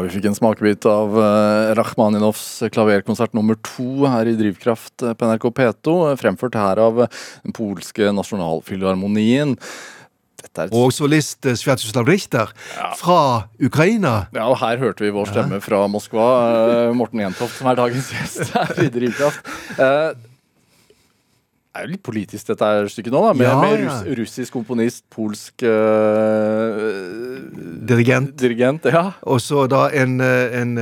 Speaker 2: Vi fikk en smakebit av Rachmaninovs Rakhmaninovs klaverkonsert nummer to her i Drivkraft eh, på NRK P2, fremført her av den polske nasjonalfilharmonien.
Speaker 3: Et... Og solist Svjatoslav Richter ja. fra Ukraina.
Speaker 2: Ja, og her hørte vi vår stemme fra Moskva. Morten Jentoft, som er dagens gjest her i Drivkraft. Er jo litt politisk dette stykket nå, da, med, ja, med russ, russisk komponist, polsk øh,
Speaker 3: Dirigent.
Speaker 2: dirigent ja.
Speaker 3: Og så da en, eh, en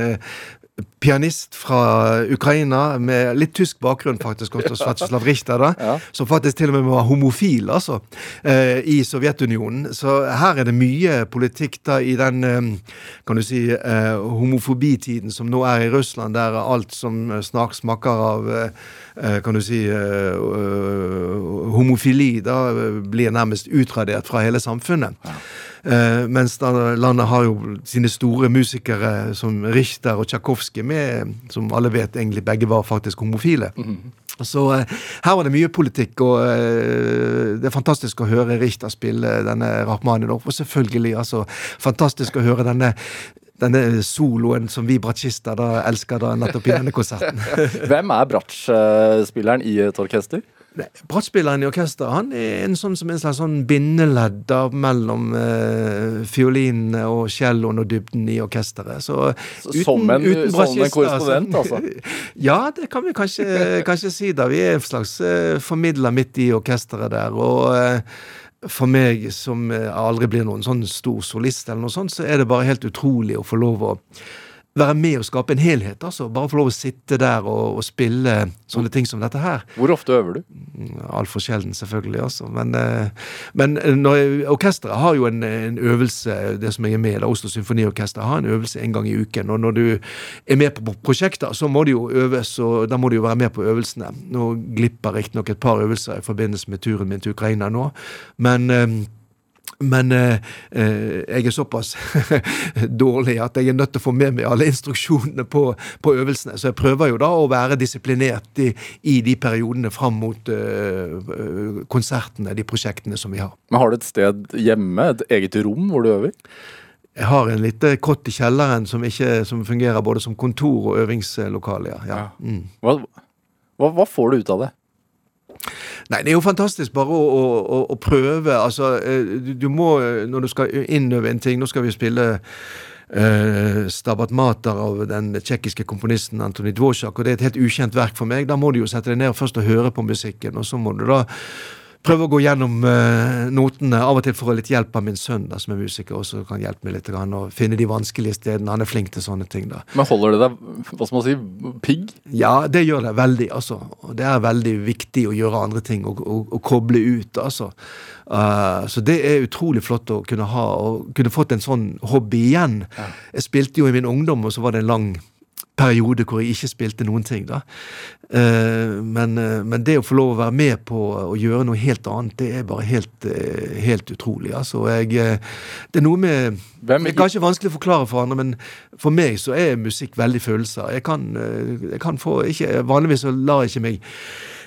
Speaker 3: pianist fra Ukraina med litt tysk bakgrunn, faktisk, også Richter, da, ja. som faktisk til og med var homofil, altså, eh, i Sovjetunionen. Så her er det mye politikk da i den, eh, kan du si, eh, homofobitiden som nå er i Russland, der alt som snart smaker av kan du si homofili, da blir nærmest utradert fra hele samfunnet. Ja. Uh, mens landet har jo sine store musikere som Richter og Tsjajkovskij med, som alle vet egentlig begge var faktisk homofile. Mm -hmm. Så uh, her var det mye politikk, og uh, det er fantastisk å høre Richter spille denne Rachmaninov. Og selvfølgelig, altså, fantastisk å høre denne denne soloen som vi bratsjister da elsker da nettopp i denne konserten.
Speaker 2: Hvem er bratsjspilleren i et orkester?
Speaker 3: Brattspilleren i orkesteret han er en sånn som en slags sånn bindeledd mellom eh, fiolinene og celloen og dybden i orkesteret. Så,
Speaker 2: uten, som en, uten som en korrespondent, altså?
Speaker 3: ja, det kan vi kanskje, kanskje, si. da. Vi er en slags eh, formidler midt i orkesteret der. og eh, for meg som eh, aldri blir noen sånn stor solist, eller noe sånt, så er det bare helt utrolig å få lov å være med og skape en helhet. altså. Bare få lov å sitte der og, og spille sånne ting som dette her.
Speaker 2: Hvor ofte øver du?
Speaker 3: Mm, altfor sjelden, selvfølgelig. altså. Men, eh, men når orkesteret har jo en, en, øvelse, det som jeg er med i, Oslo Symfoniorkester har en øvelse en gang i uken. Og når du er med på prosjekter, så må du jo øves, og da må du jo være med på øvelsene. Nå glipper riktignok et par øvelser i forbindelse med turen min til Ukraina nå, men eh, men eh, eh, jeg er såpass dårlig at jeg er nødt til å få med meg alle instruksjonene på, på øvelsene. Så jeg prøver jo da å være disiplinert i, i de periodene fram mot eh, konsertene, de prosjektene som vi har.
Speaker 2: Men Har du et sted hjemme, et eget rom hvor du øver?
Speaker 3: Jeg har en lite kott i kjelleren som, ikke, som fungerer både som kontor og øvingslokale. Ja. ja. Mm.
Speaker 2: Hva, hva, hva får du ut av det?
Speaker 3: Nei, det er jo fantastisk bare å, å, å prøve. Altså, eh, du, du, må, når du skal innøve en ting Nå skal vi spille uh, Stabat Mater av den tsjekkiske komponisten Antoni Dvorak, og det er et helt ukjent verk for meg. Da må du jo sette deg ned først og høre på musikken, og så må du da prøve å gå gjennom uh, notene. Av og til får jeg litt hjelp av min sønn, da, som er musiker, og så kan hjelpe meg litt grann, og finne de vanskelige stedene. Han er flink til sånne ting. da.
Speaker 2: Men holder det deg hva skal man si, pigg?
Speaker 3: Ja, det gjør det veldig. altså. Det er veldig viktig å gjøre andre ting og, og, og koble ut. altså. Uh, så det er utrolig flott å kunne ha, og kunne fått en sånn hobby igjen. Ja. Jeg spilte jo i min ungdom, og så var det en lang periode hvor jeg ikke spilte noen ting. da. Uh, men, uh, men, det å få lov å være med på å gjøre noe helt annet, det er bare helt, uh, helt utrolig. altså. Jeg, det er noe med Det er kanskje vanskelig å forklare for andre, men for meg så er musikk veldig følelser. Jeg kan, jeg kan få ikke, Vanligvis så lar jeg ikke meg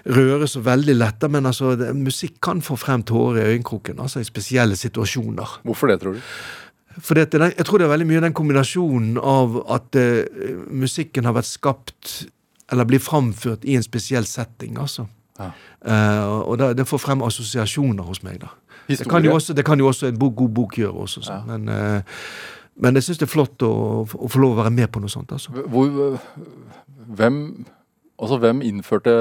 Speaker 3: røre så veldig lett, men altså, musikk kan få frem tårer i øyekroken altså i spesielle situasjoner.
Speaker 2: Hvorfor det, tror du?
Speaker 3: For det, jeg tror det er veldig mye den kombinasjonen av at uh, musikken har vært skapt eller blir framført i en spesiell setting, altså. Ja. Uh, og det, det, får frem assosiasjoner hos meg, da. Det kan, også, det kan, jo også, en bok, god bok gjøre også. Ja. Men, uh, men, jeg syns det er flott å, å, få lov å være med på noe sånt. altså.
Speaker 2: Hvor, hvem, altså, hvem innførte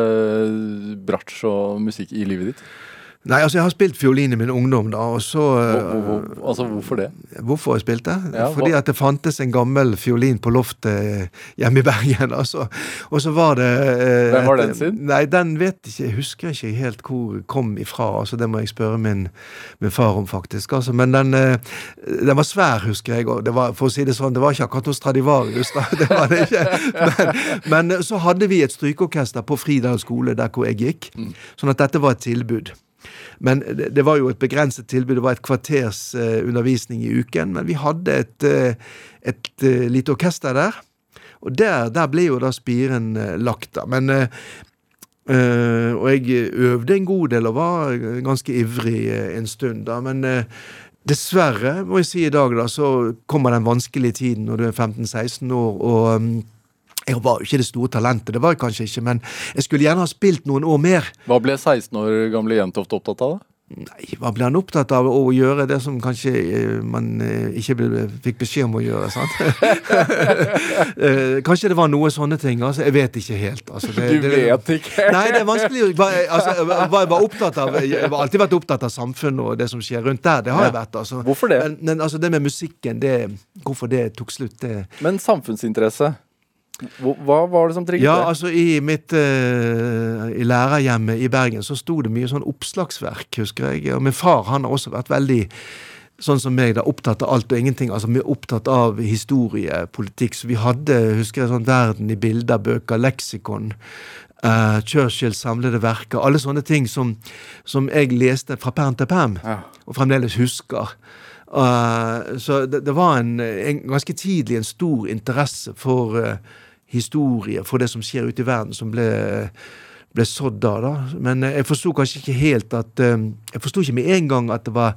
Speaker 2: bratsj og musikk i livet ditt?
Speaker 3: Nei, altså jeg har spilt fiolin i min ungdom, da, og så
Speaker 2: hvor, hvor, Altså hvorfor det?
Speaker 3: Hvorfor jeg spilte? Ja, Fordi at det fantes en gammel fiolin på loftet hjemme i Bergen. Altså. Og så var det
Speaker 2: eh, Hvem var den sin?
Speaker 3: Nei, den vet ikke, jeg husker ikke helt hvor kom ifra. altså Det må jeg spørre min, min far om, faktisk. altså. Men den, eh, den var svær, husker jeg. og det var, For å si det sånn, det var ikke akkurat hos Stradivarius, da. det var det ikke. Men, men så hadde vi et strykeorkester på Fridal skole, der hvor jeg gikk. Mm. Sånn at dette var et tilbud. Men det, var jo et begrenset tilbud. Det var et kvarters uh, undervisning i uken. Men vi hadde et, uh, et uh, lite orkester der. Og der, der, ble jo da spiren lagt, da. Men Og jeg øvde en god del og var ganske ivrig en stund, da. Men dessverre, må jeg si i dag, da, så kommer den vanskelige tiden når du er 15-16 år. og um, jeg var jo ikke det store talentet, det var jeg kanskje ikke, men jeg skulle gjerne ha spilt noen år mer.
Speaker 2: Hva ble 16 år gamle Jentoft opptatt av? da?
Speaker 3: Nei, hva ble han opptatt av? Å gjøre det som kanskje eh, man eh, ikke ble, fikk beskjed om å gjøre, sant? Eh, kanskje det var noe sånne ting. altså Jeg vet ikke helt. Altså, det,
Speaker 2: Du vet ikke?
Speaker 3: Nei, det er vanskelig. Altså, jeg var opptatt av Jeg har alltid vært opptatt av samfunnet og det som skjer rundt der. Det har jeg vært. altså.
Speaker 2: Hvorfor det?
Speaker 3: Men, men altså, det med musikken, det, hvorfor det tok slutt, det
Speaker 2: Men samfunnsinteresse, hva, var det som trigget
Speaker 3: Ja, altså i mitt uh, I lærerhjemmet i Bergen så sto det mye sånn oppslagsverk, husker jeg. Og min far han har også vært veldig sånn som meg, da, opptatt av alt og ingenting. altså vi er Opptatt av historie, politikk. Så vi hadde, husker jeg, sånn Verden i bilder, bøker, leksikon. Uh, Churchills samlede verker. Alle sånne ting som, som jeg leste fra perm til perm,
Speaker 2: Ja.
Speaker 3: og fremdeles husker. Uh, så det, det var en, en ganske tidlig en stor interesse for uh, historie, for det som skjer ute i verden, som ble, ble sådd da. da. Men uh, jeg forsto kanskje ikke helt at uh, Jeg forsto ikke med en gang at det var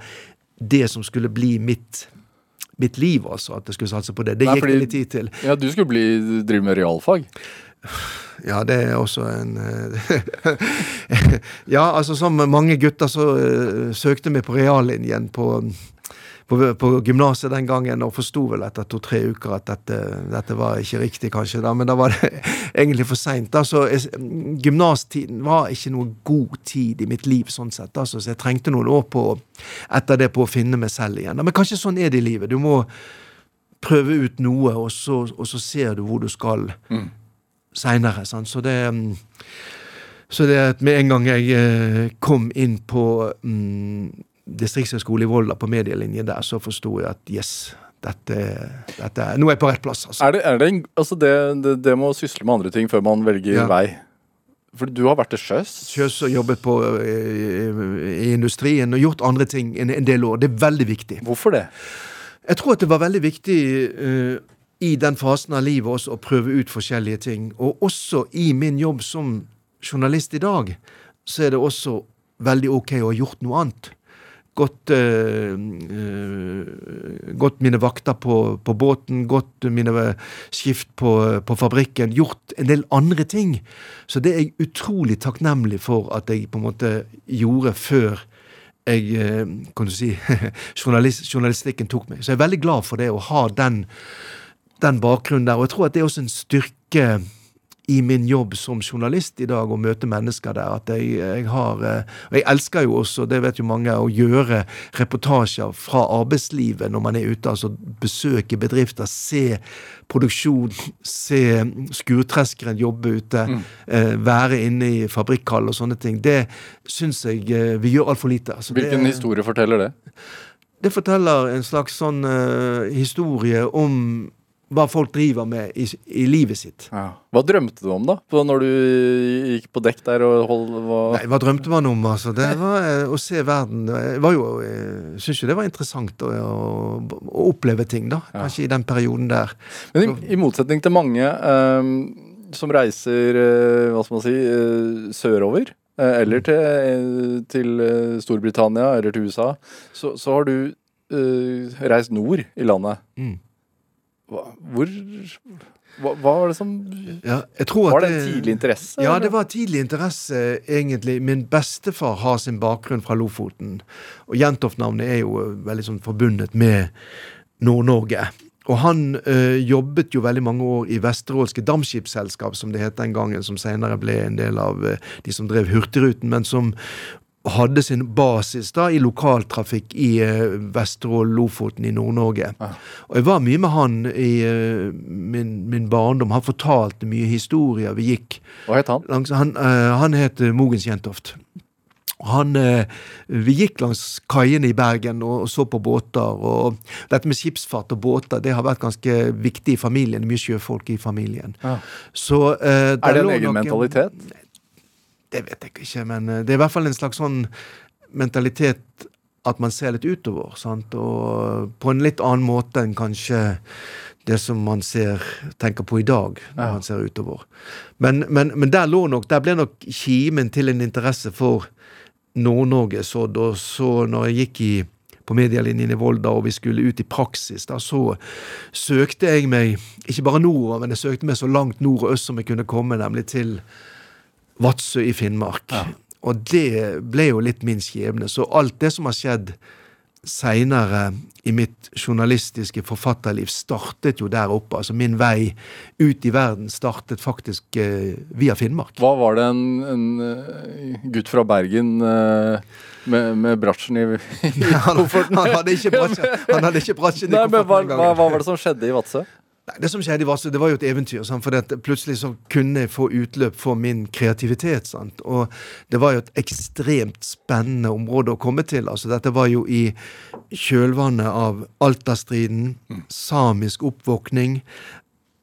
Speaker 3: det som skulle bli mitt mitt liv, altså. At jeg skulle satse på det. Det
Speaker 2: Nei,
Speaker 3: gikk
Speaker 2: fordi-
Speaker 3: det litt tid til.
Speaker 2: Ja, du skulle bli, drive med realfag.
Speaker 3: Ja, det er også en eh, Ja, altså som mange gutter så uh, søkte vi på reallinjen på, på, på gymnaset den gangen, og forsto vel etter to-tre uker at dette, dette var ikke riktig, kanskje. da, Men da var det egentlig for seint. Altså, gymnastiden var ikke noe god tid i mitt liv, sånn sett. Altså, så jeg trengte noen år på, etter det på å finne meg selv igjen. da. Men kanskje sånn er det i livet. Du må prøve ut noe, og så, og så ser du hvor du skal
Speaker 2: Mm.
Speaker 3: seinere. Så det mm, så det at med en gang jeg eh, kom inn på mm, distriktshøgskole i Volda, på medielinje der, så forsto jeg at yes, dette, dette Nå er jeg på rett plass, altså.
Speaker 2: Er det, er det, altså det, det, det med sysle med andre ting før man velger
Speaker 3: Ja.
Speaker 2: vei For du har vært til sjøs.
Speaker 3: Sjøs og jobbet på, i, i industrien og gjort andre ting en, en del år. Det er veldig viktig.
Speaker 2: Hvorfor det?
Speaker 3: Jeg tror at det var veldig viktig uh, i den fasen av livet også å prøve ut forskjellige ting. Og også i min jobb som journalist i dag, så er det også veldig ok å ha gjort noe annet. Gått, eh, eh, gått mine vakter på, på båten, gått mine skift på, på fabrikken. Gjort en del andre ting. Så det er jeg utrolig takknemlig for at jeg på en måte gjorde før jeg, eh, kan du si, journalist, journalistikken tok meg. Så jeg er veldig glad for det, å ha den, den bakgrunnen der. Og jeg tror at det er også en styrke i min jobb som journalist i dag, å møte mennesker der. At jeg, jeg har eh, Og jeg elsker jo også, det vet jo mange, å gjøre reportasjer fra arbeidslivet når man er ute. Altså besøke bedrifter, se produksjon, se skurtreskeren jobbe ute. mm. være inne i fabrikkhall og sånne ting. Det syns jeg eh, vi gjør altfor lite. Altså, det-
Speaker 2: Hvilken historie forteller det?
Speaker 3: det forteller en slags sånn uh, historie om hva folk driver med i, i livet sitt.
Speaker 2: Hva drømte du om, da? Når du gikk på dekk der og hold, hva...
Speaker 3: Nei, hva drømte man om, altså? Det var eh, å se verden. Jeg var jo, eh, syns jo det var interessant å, å, å oppleve ting, da. Kanskje i den perioden der.
Speaker 2: Men i, i motsetning til mange eh, som reiser eh, hva skal man si, eh, sørover, eh, eller til, eh, til eh, Storbritannia eller til USA, så, så har du eh, reist nord i landet.
Speaker 3: Mm.
Speaker 2: Hvor hva, hva var det som
Speaker 3: Ja,
Speaker 2: Var det en tidlig interesse?
Speaker 3: Ja,
Speaker 2: eller?
Speaker 3: det var tidlig interesse, egentlig. Min bestefar har sin bakgrunn fra Lofoten. Og Jentoft-navnet er jo veldig sånn forbundet med Nord-Norge. Og han ø, jobbet jo veldig mange år i Vesterålske Dampskipsselskap, som det het den gangen, som senere ble en del av øh, de som drev Hurtigruten, men som hadde sin basis da i lokaltrafikk i uh, Vesterålen, Lofoten, i Nord-Norge.
Speaker 2: Ja.
Speaker 3: Og jeg var mye med han i uh, min, min barndom. Han fortalte mye historier. Vi gikk
Speaker 2: Hva het han?
Speaker 3: langs Han, uh, han het eh, Mogens Jentoft. Han, eh, vi gikk langs kaiene i Bergen og så på båter. og Dette med skipsfart og båter det har vært ganske viktig i familien. Mye sjøfolk i familien.
Speaker 2: Ja.
Speaker 3: Så, uh,
Speaker 2: Er det en egen
Speaker 3: noen...
Speaker 2: mentalitet?
Speaker 3: Det vet jeg ikke, men eh, det er i hvert fall en slags sånn mentalitet at man ser litt utover. Sant? Og på en litt annen måte enn kanskje det som man ser, tenker på i dag, når
Speaker 2: Ja.
Speaker 3: man ser utover. Men, men, men der lå nok, der ble nok kimen til en interesse for Nord-Norge sådd. Og så når jeg gikk i på medielinjen i Volda, og vi skulle ut i praksis, da, så søkte jeg meg ikke bare nordover, men jeg søkte meg så langt nord og øst som jeg kunne komme, nemlig til Vadsø i Finnmark. Ja. Og det ble jo litt min skjebne. Så alt det som har skjedd seinere i mitt journalistiske forfatterliv, startet jo der oppe. Altså min vei ut i verden startet faktisk eh, via Finnmark.
Speaker 2: Hva var det en, en uh, gutt fra Bergen uh, med, med bratsjen i, i kofferten?
Speaker 3: han, hadde ikke bratsjen, i kofferten
Speaker 2: engang. Hva, hva var det som skjedde i Vadsø?
Speaker 3: Det som skjedde Vadsø, det var jo et eventyr. Sant? For det, plutselig så kunne jeg få utløp for min kreativitet. Sant? Og det var jo et ekstremt spennende område å komme til. Altså, dette var jo i kjølvannet av Alta-striden, mm. samisk oppvåkning,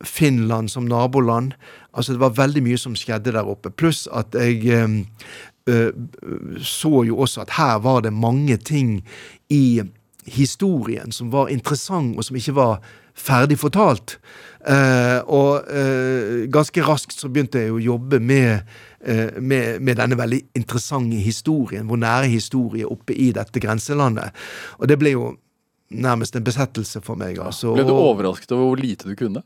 Speaker 3: Finland som naboland. Altså, det var veldig mye som skjedde der oppe. Pluss at jeg øh, så jo også at her var det mange ting i historien som var interessant, og som ikke var ferdig fortalt. Eh, og eh, ganske raskt så begynte jeg å jobbe med, eh, med, med, denne veldig interessante historien, vår nære historie oppe i dette grenselandet. Og det ble jo nærmest en besettelse for meg. Altså.
Speaker 2: Ble du overrasket over hvor lite du kunne?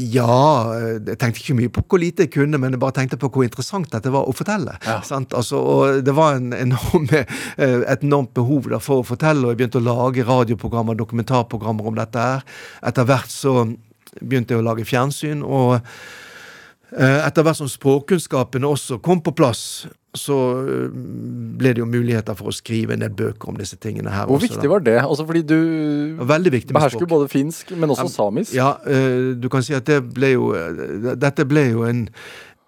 Speaker 3: Ja, jeg tenkte ikke mye på hvor lite jeg kunne, men jeg bare tenkte på hvor interessant dette var å fortelle. Ja. Altså, og det var en enorm, eh, et enormt behov der for å fortelle, og jeg begynte å lage radioprogrammer, dokumentarprogrammer om dette her. Etter hvert så begynte jeg å lage fjernsyn, og eh, etter hvert som språkkunnskapene også kom på plass, så eh, ble det jo muligheter for å skrive ned bøker om disse tingene her.
Speaker 2: Hvor også, viktig var det? Altså fordi du behersker jo både finsk, men også samisk.
Speaker 3: Ja, eh, du kan si at det ble jo eh, Dette ble jo en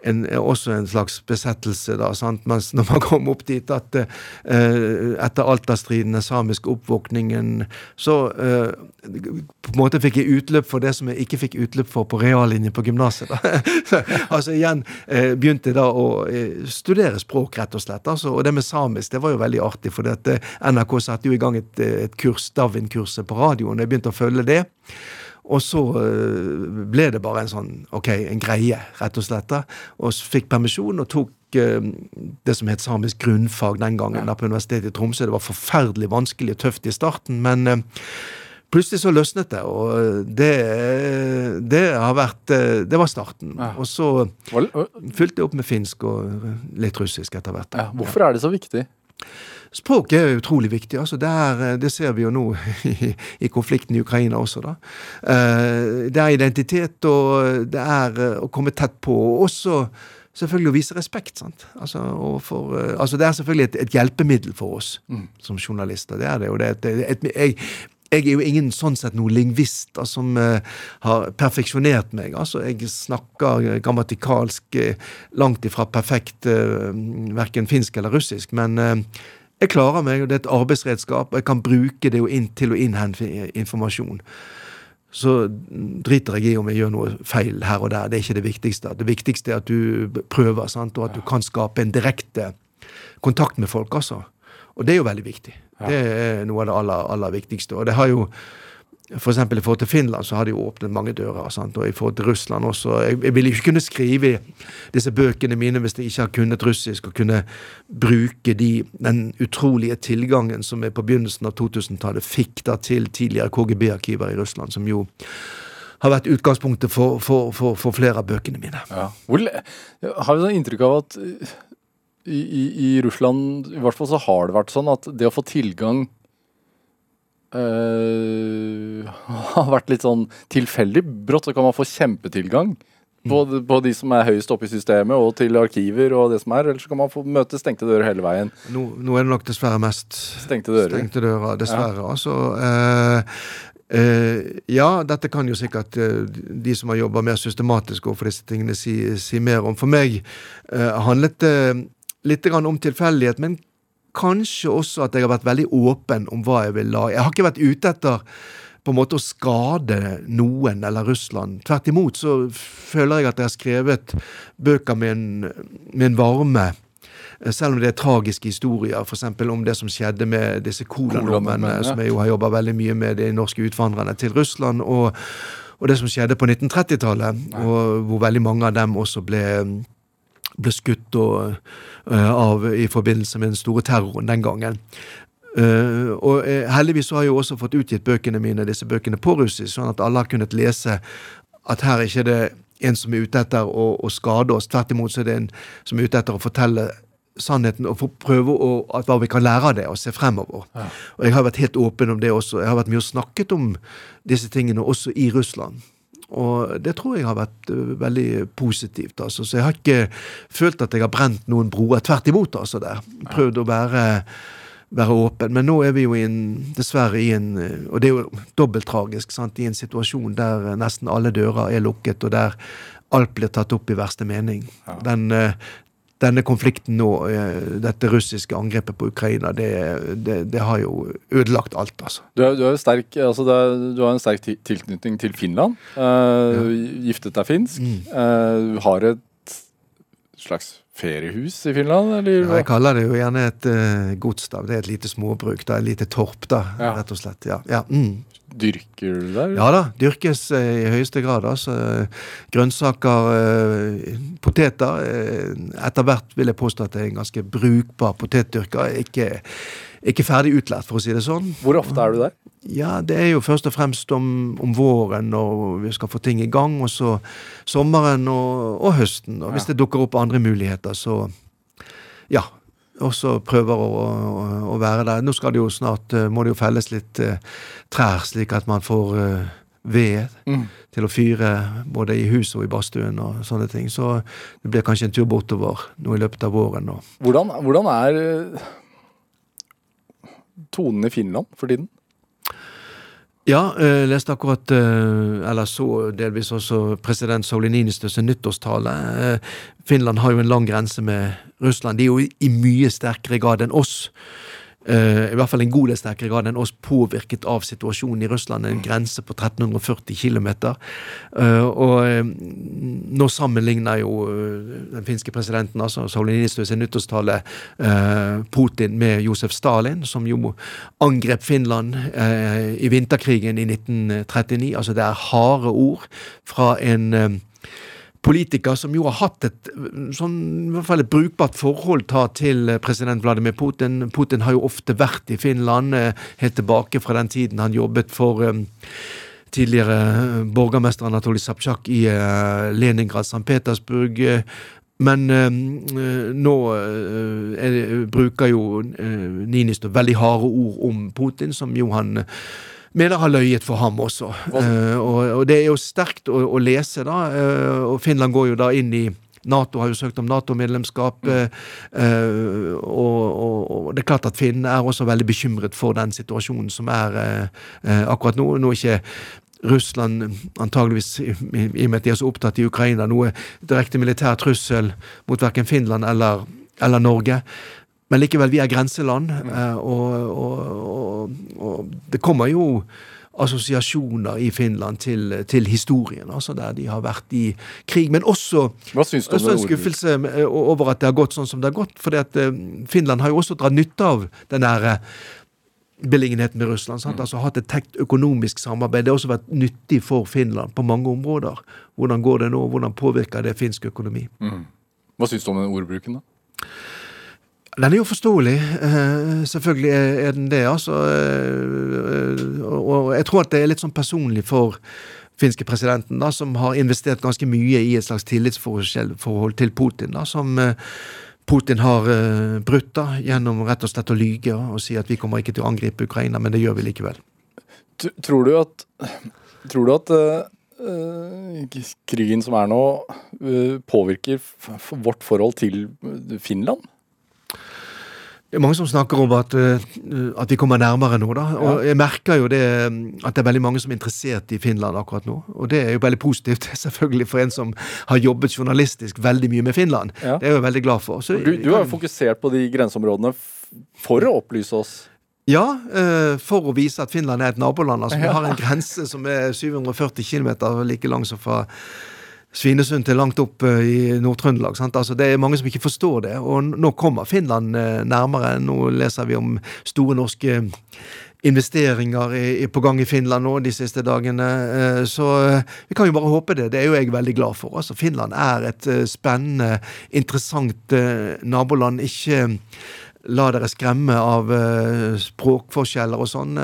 Speaker 3: en, også en slags besettelse, da, sant? mens når man kom opp dit at eh, etter Alta-striden, den samiske oppvåkningen, så eh, på en måte fikk jeg utløp for det som jeg ikke fikk utløp for på reallinjen på gymnaset. altså igjen eh, begynte jeg da å eh, studere språk, rett og slett. Altså, og det med samisk det var jo veldig artig, for NRK satte jo i gang et, et kurs, Davin-kurset på radioen, og jeg begynte å følge det. Og så eh, ble det bare en sånn ok, en greie, rett og slett. Og fikk permisjon og tok eh, det som het samisk grunnfag den gangen ja. på Universitetet i Tromsø. Det var forferdelig vanskelig og tøft i starten, men eh, plutselig så løsnet det, og det, det har vært Det var starten. Ja. Og så fylte jeg opp med finsk og litt russisk etter hvert.
Speaker 2: Ja, hvorfor er det så viktig?
Speaker 3: Språk er utrolig viktig. altså Det, er, eh, det ser vi jo nå i, i, konflikten i Ukraina også. da. Eh, det er identitet, og det er eh, å komme tett på. og også selvfølgelig å vise respekt. sant? Altså, for, altså Det er selvfølgelig et, et hjelpemiddel for oss mm. som journalister. Det er det. og det, et, et, jeg, jeg er jo ingen sånn sett noen lingvist som uh, har perfeksjonert meg. altså Jeg snakker grammatikalsk uh, langt ifra perfekt uh, verken finsk eller russisk. Men jeg klarer meg, og det er et arbeidsredskap, og jeg kan bruke det inn til å innhente informasjon. Så driter jeg i om jeg gjør noe feil her og der. Det er ikke det viktigste. Det viktigste er at du prøver, sant? og at du kan skape en direkte kontakt med folk, altså. Og det er jo veldig viktig. Det er noe av det aller, aller viktigste. Og det har jo F.eks. i forhold til Finland så har de jo åpnet mange dører. Sant? Og i forhold til Russland også. Jeg, jeg ville ikke kunne skrive disse bøkene mine hvis jeg ikke har kunnet russisk, og kunne bruke de, den utrolige tilgangen som jeg på begynnelsen av 2000-tallet fikk da til tidligere KGB-arkiver i Russland, som jo har vært utgangspunktet for, for, for, for flere av bøkene mine. Ja.
Speaker 2: Hvor, har sånn inntrykk av at i, i, i Russland i hvert fall så har det vært sånn at det å få tilgang uh, har vært litt sånn tilfeldig. Brått så kan man få kjempetilgang på, mm. på, de som er høyest oppe i systemet, og til arkiver og det som er. Eller så kan man få møte stengte dører hele veien.
Speaker 3: Nå, nå er det nok dessverre mest
Speaker 2: stengte dører.
Speaker 3: Stengte dører dessverre. Ja. Altså, uh, Uh, ja, dette kan jo sikkert uh, de som har jobba mer systematisk overfor disse tingene, si, si, mer om. For meg uh, handlet det litt om tilfeldighet, men kanskje også at jeg har vært veldig åpen om hva jeg vil lage. Jeg har ikke vært ute etter på en måte å skade noen eller Russland. Tvert imot så føler jeg at jeg har skrevet bøker med en, med en varme. Selv om det er tragiske historier, f.eks. om det som skjedde med disse coladommene, ja. som jeg jo har jobba veldig mye med, de norske utvandrerne til Russland, og, og det som skjedde på 1930-tallet, hvor veldig mange av dem også ble ble skutt og, uh, av i forbindelse med den store terroren den gangen. Uh, og uh, heldigvis så har jeg jo også fått utgitt bøkene mine, disse bøkene på russisk, sånn at alle har kunnet lese at her er ikke det en som er ute etter å, å skade oss. Tvert imot så er det en som er ute etter å fortelle sannheten og prøve å, at hva vi kan lære av det og se fremover. Ja. Og Jeg har vært helt åpen om det også. Jeg har vært mye og snakket om disse tingene også i Russland. Og det tror jeg har vært uh, veldig positivt. altså. Så jeg har ikke følt at jeg har brent noen broer. Tvert imot, altså. der. Prøvd å være, være åpen. Men nå er vi jo i en, dessverre i en Og det er jo dobbelttragisk, sant, i en situasjon der nesten alle dører er lukket, og der alt blir tatt opp i verste mening. Den, denne konflikten nå, eh, dette russiske angrepet på Ukraina, det, det, det har jo ødelagt alt, altså.
Speaker 2: Du, er, du, er sterk, altså er, du har en sterk tilknytning til Finland. Uh, ja. Giftet deg finsk. Mm. Uh, har et slags feriehus i Finland, eller?
Speaker 3: Ja, jeg kaller det jo gjerne et uh, gods, da. Det er et lite småbruk, da. Et lite torp, da, ja. rett og slett. Ja. ja. Mm.
Speaker 2: Dyrker du der?
Speaker 3: Ja da, dyrkes eh, i høyeste grad. altså Grønnsaker, eh, poteter. Eh, etter hvert vil jeg påstå at det er en ganske brukbar potetdyrker. Ikke, ikke ferdig utlært, for å si det sånn.
Speaker 2: Hvor ofte er du der?
Speaker 3: Ja, Det er jo først og fremst om, om våren når vi skal få ting i gang. Og så sommeren og, og høsten. Og hvis ja. det dukker opp andre muligheter, så ja, og så prøver å, å, å, være der. Nå skal det jo snart uh, må det jo felles litt uh, trær, slik at man får uh, ved mm. til å fyre både i huset og i badstuen og sånne ting. Så det blir kanskje en tur bortover nå i løpet av våren.
Speaker 2: Hvordan, hvordan er tonen i Finland for tiden?
Speaker 3: Ja, jeg leste akkurat, eller så delvis også president Sauli Niinistös nyttårstale. Finland har jo en lang grense med Russland. De er jo i mye sterkere grad enn oss. Uh, i hvert fall en god del sterkere grad enn oss påvirket av situasjonen i Russland. En grense på 1340 km. Og uh, nå sammenligner jo den finske presidenten, altså Sauli Niinistö, sin nyttårstale Putin med Josef Stalin, som jo angrep Finland i vinterkrigen i 1939. Altså det er harde ord fra en politiker som jo har hatt et sånn, i hvert fall et brukbart forhold ta til eh, president Vladimir Putin. Putin har jo ofte vært i Finland, eh, helt tilbake fra den tiden han jobbet for um, tidligere borgermester Anatolij Sapsjak i Leningrad, St. Petersburg. Men øh, nå bruker jo Ninistø veldig harde ord om Putin, som jo han mener har løyet for ham også. Uh, og, og, det er jo sterkt å, å lese, da. Uh, og Finland går jo da inn i Nato har jo søkt om Nato-medlemskap. Uh, og, og, og, det er klart at Finn er også veldig bekymret for den situasjonen som er akkurat nå. Nå er ikke Russland antageligvis, i, i og med at de er så opptatt i Ukraina, noe direkte militær trussel mot verken Finland eller, eller Norge. Men likevel, vi er grenseland, eh, og, og, og, det kommer jo assosiasjoner i Finland til, til, historien, altså der de har vært i krig. Men også, også en skuffelse eh, over at det har gått sånn som det har gått. For eh, Finland har jo også dratt nytte av den der beliggenheten med Russland. Sant? Mm. Altså Hatt et tett økonomisk samarbeid. Det har også vært nyttig for Finland på mange områder. Hvordan går det nå? Hvordan påvirker det finsk økonomi? Mm.
Speaker 2: Hva syns du om den ordbruken, da?
Speaker 3: Den er jo forståelig. Eh, selvfølgelig er den det, altså. Eh, og jeg tror at det er litt sånn personlig for finske presidenten, da, som har investert ganske mye i et slags tillitsforhold til Putin, da, som eh, Putin har brutt da, gjennom rett og slett å lyge og si at vi kommer ikke til å angripe Ukraina, men det gjør vi likevel.
Speaker 2: Tror du at, tror du at krigen som er nå, påvirker vårt forhold til Finland?
Speaker 3: Det er mange som snakker om at, eh, at vi kommer nærmere nå. da, og ja. Jeg merker jo det at det er veldig mange som er interessert i Finland akkurat nå. Og det er jo veldig positivt, selvfølgelig for en som har jobbet journalistisk veldig mye med Finland. Ja. Det er jeg jo veldig glad for.
Speaker 2: Så, du, du har jo fokusert på de grenseområdene for å opplyse oss.
Speaker 3: Ja, eh, for å vise at Finland er et naboland. altså Vi har en grense som er 740 km like lang som fra Svinesund til langt opp eh, i Nord-Trøndelag. Altså, det er mange som ikke forstår det. Og nå kommer Finland eh, nærmere. Nå leser vi om store norske investeringer på gang i Finland nå de siste dagene. Eh, så vi kan jo bare håpe det. Det er jo jeg veldig glad for. Altså, Finland er et spennende, interessant naboland. Ikke la dere skremme av språkforskjeller og sånn.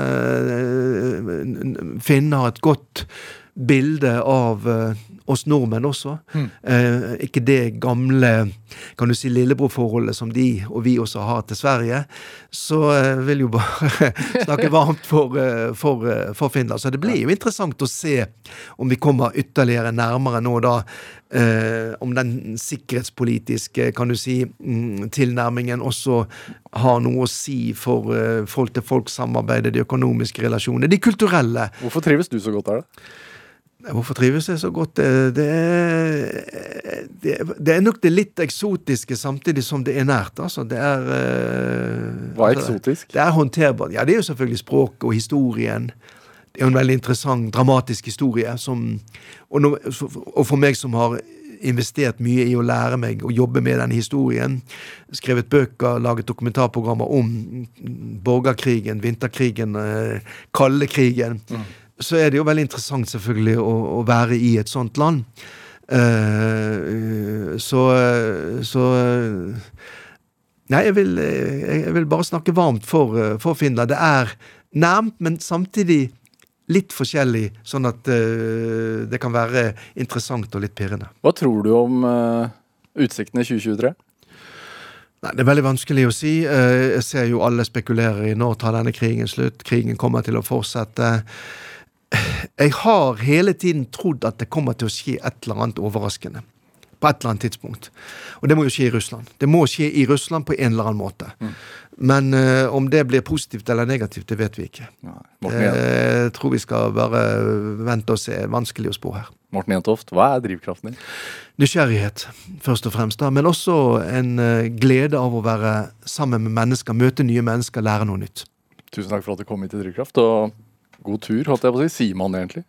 Speaker 3: Finne Finn har et godt bilde av uh, oss nordmenn også. Mm. Eh, ikke det gamle kan du si, lillebrorforholdet som de og vi også har til Sverige. Så eh, vil jo bare snakke varmt for, eh, for, eh, for, Finland. Så det blir jo interessant å se om vi kommer ytterligere nærmere nå da. Eh, om den sikkerhetspolitiske kan du si, mm, tilnærmingen også har noe å si for eh, folk-til-folk-samarbeidet, de økonomiske relasjonene, de kulturelle.
Speaker 2: Hvorfor trives du så godt der, da?
Speaker 3: Hvorfor trives jeg så godt? Det er, det, det er, nok det litt eksotiske samtidig som det er nært. Altså. Det er
Speaker 2: eh, Hva er altså, eksotisk?
Speaker 3: Det er håndterbart. Ja, det er jo selvfølgelig språket og historien. Det er jo en veldig interessant, dramatisk historie. Som, og, no, og, for meg som har investert mye i å lære meg å jobbe med den historien, skrevet bøker, laget dokumentarprogrammer om borgerkrigen, vinterkrigen, eh, kaldekrigen. Mm så er det jo veldig interessant selvfølgelig å, å være i et sånt land. Uh, så, så Nei, jeg vil, jeg vil, bare snakke varmt for, for, Finland. Det er nærmt, men samtidig litt forskjellig, sånn at uh, det kan være interessant og litt pirrende.
Speaker 2: Hva tror du om uh, utsiktene i 2023?
Speaker 3: Nei, Det er veldig vanskelig å si. Jeg ser jo alle spekulerer i når tar denne krigen slutt. Krigen kommer til å fortsette jeg har hele tiden trodd at det kommer til å skje et eller annet overraskende. På et eller annet tidspunkt. Og det må jo skje i Russland. Det må skje i Russland på en eller annen måte. Mm. Men uh, om det blir positivt eller negativt, det vet vi ikke. Nei, jeg tror vi skal bare vente og se. Vanskelig å spå her.
Speaker 2: Morten Jentoft, hva er drivkraften din?
Speaker 3: Nysgjerrighet, først og fremst. da, Men også en uh, glede av å være sammen med mennesker, møte nye mennesker, lære noe nytt.
Speaker 2: Tusen takk for at du kom hit til Drivkraft. og God tur, holdt jeg på å si. Sier man egentlig?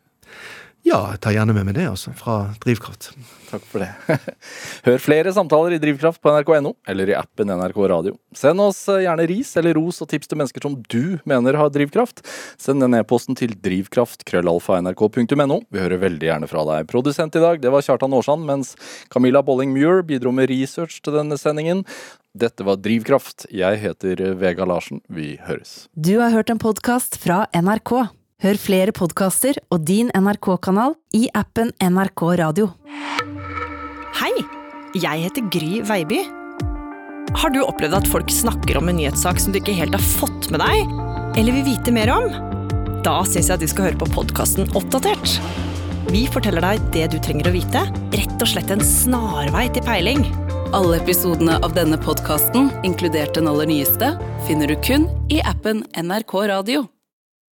Speaker 3: Ja, jeg tar gjerne med meg det, altså. Fra Drivkraft.
Speaker 2: Takk for det. Hør flere samtaler i Drivkraft på nrk.no, eller i appen NRK Radio. Send oss eh, gjerne ris eller ros og tips til mennesker som du mener har drivkraft. Send den e-posten til drivkraft.krøllalfa.nrk.no. Vi hører veldig gjerne fra deg. Produsent i dag det var Kjartan Aarsand, mens Camilla Bolling-Muir bidro med research til denne sendingen. Dette var Drivkraft. Jeg heter Vega Larsen. Vi høres.
Speaker 1: Du har hørt en podkast fra NRK. Hør flere podkaster og din NRK-kanal i appen NRK Radio.
Speaker 4: Hei! Jeg heter Gry Veiby. Har du opplevd at folk snakker om en nyhetssak som du ikke helt har fått med deg, eller vil vite mer om? Da syns jeg at du skal høre på podkasten Oppdatert. Vi forteller deg det du trenger å vite, rett og slett en snarvei til peiling.
Speaker 1: Alle episodene av denne podkasten, inkludert den aller nyeste, finner du kun i appen NRK Radio.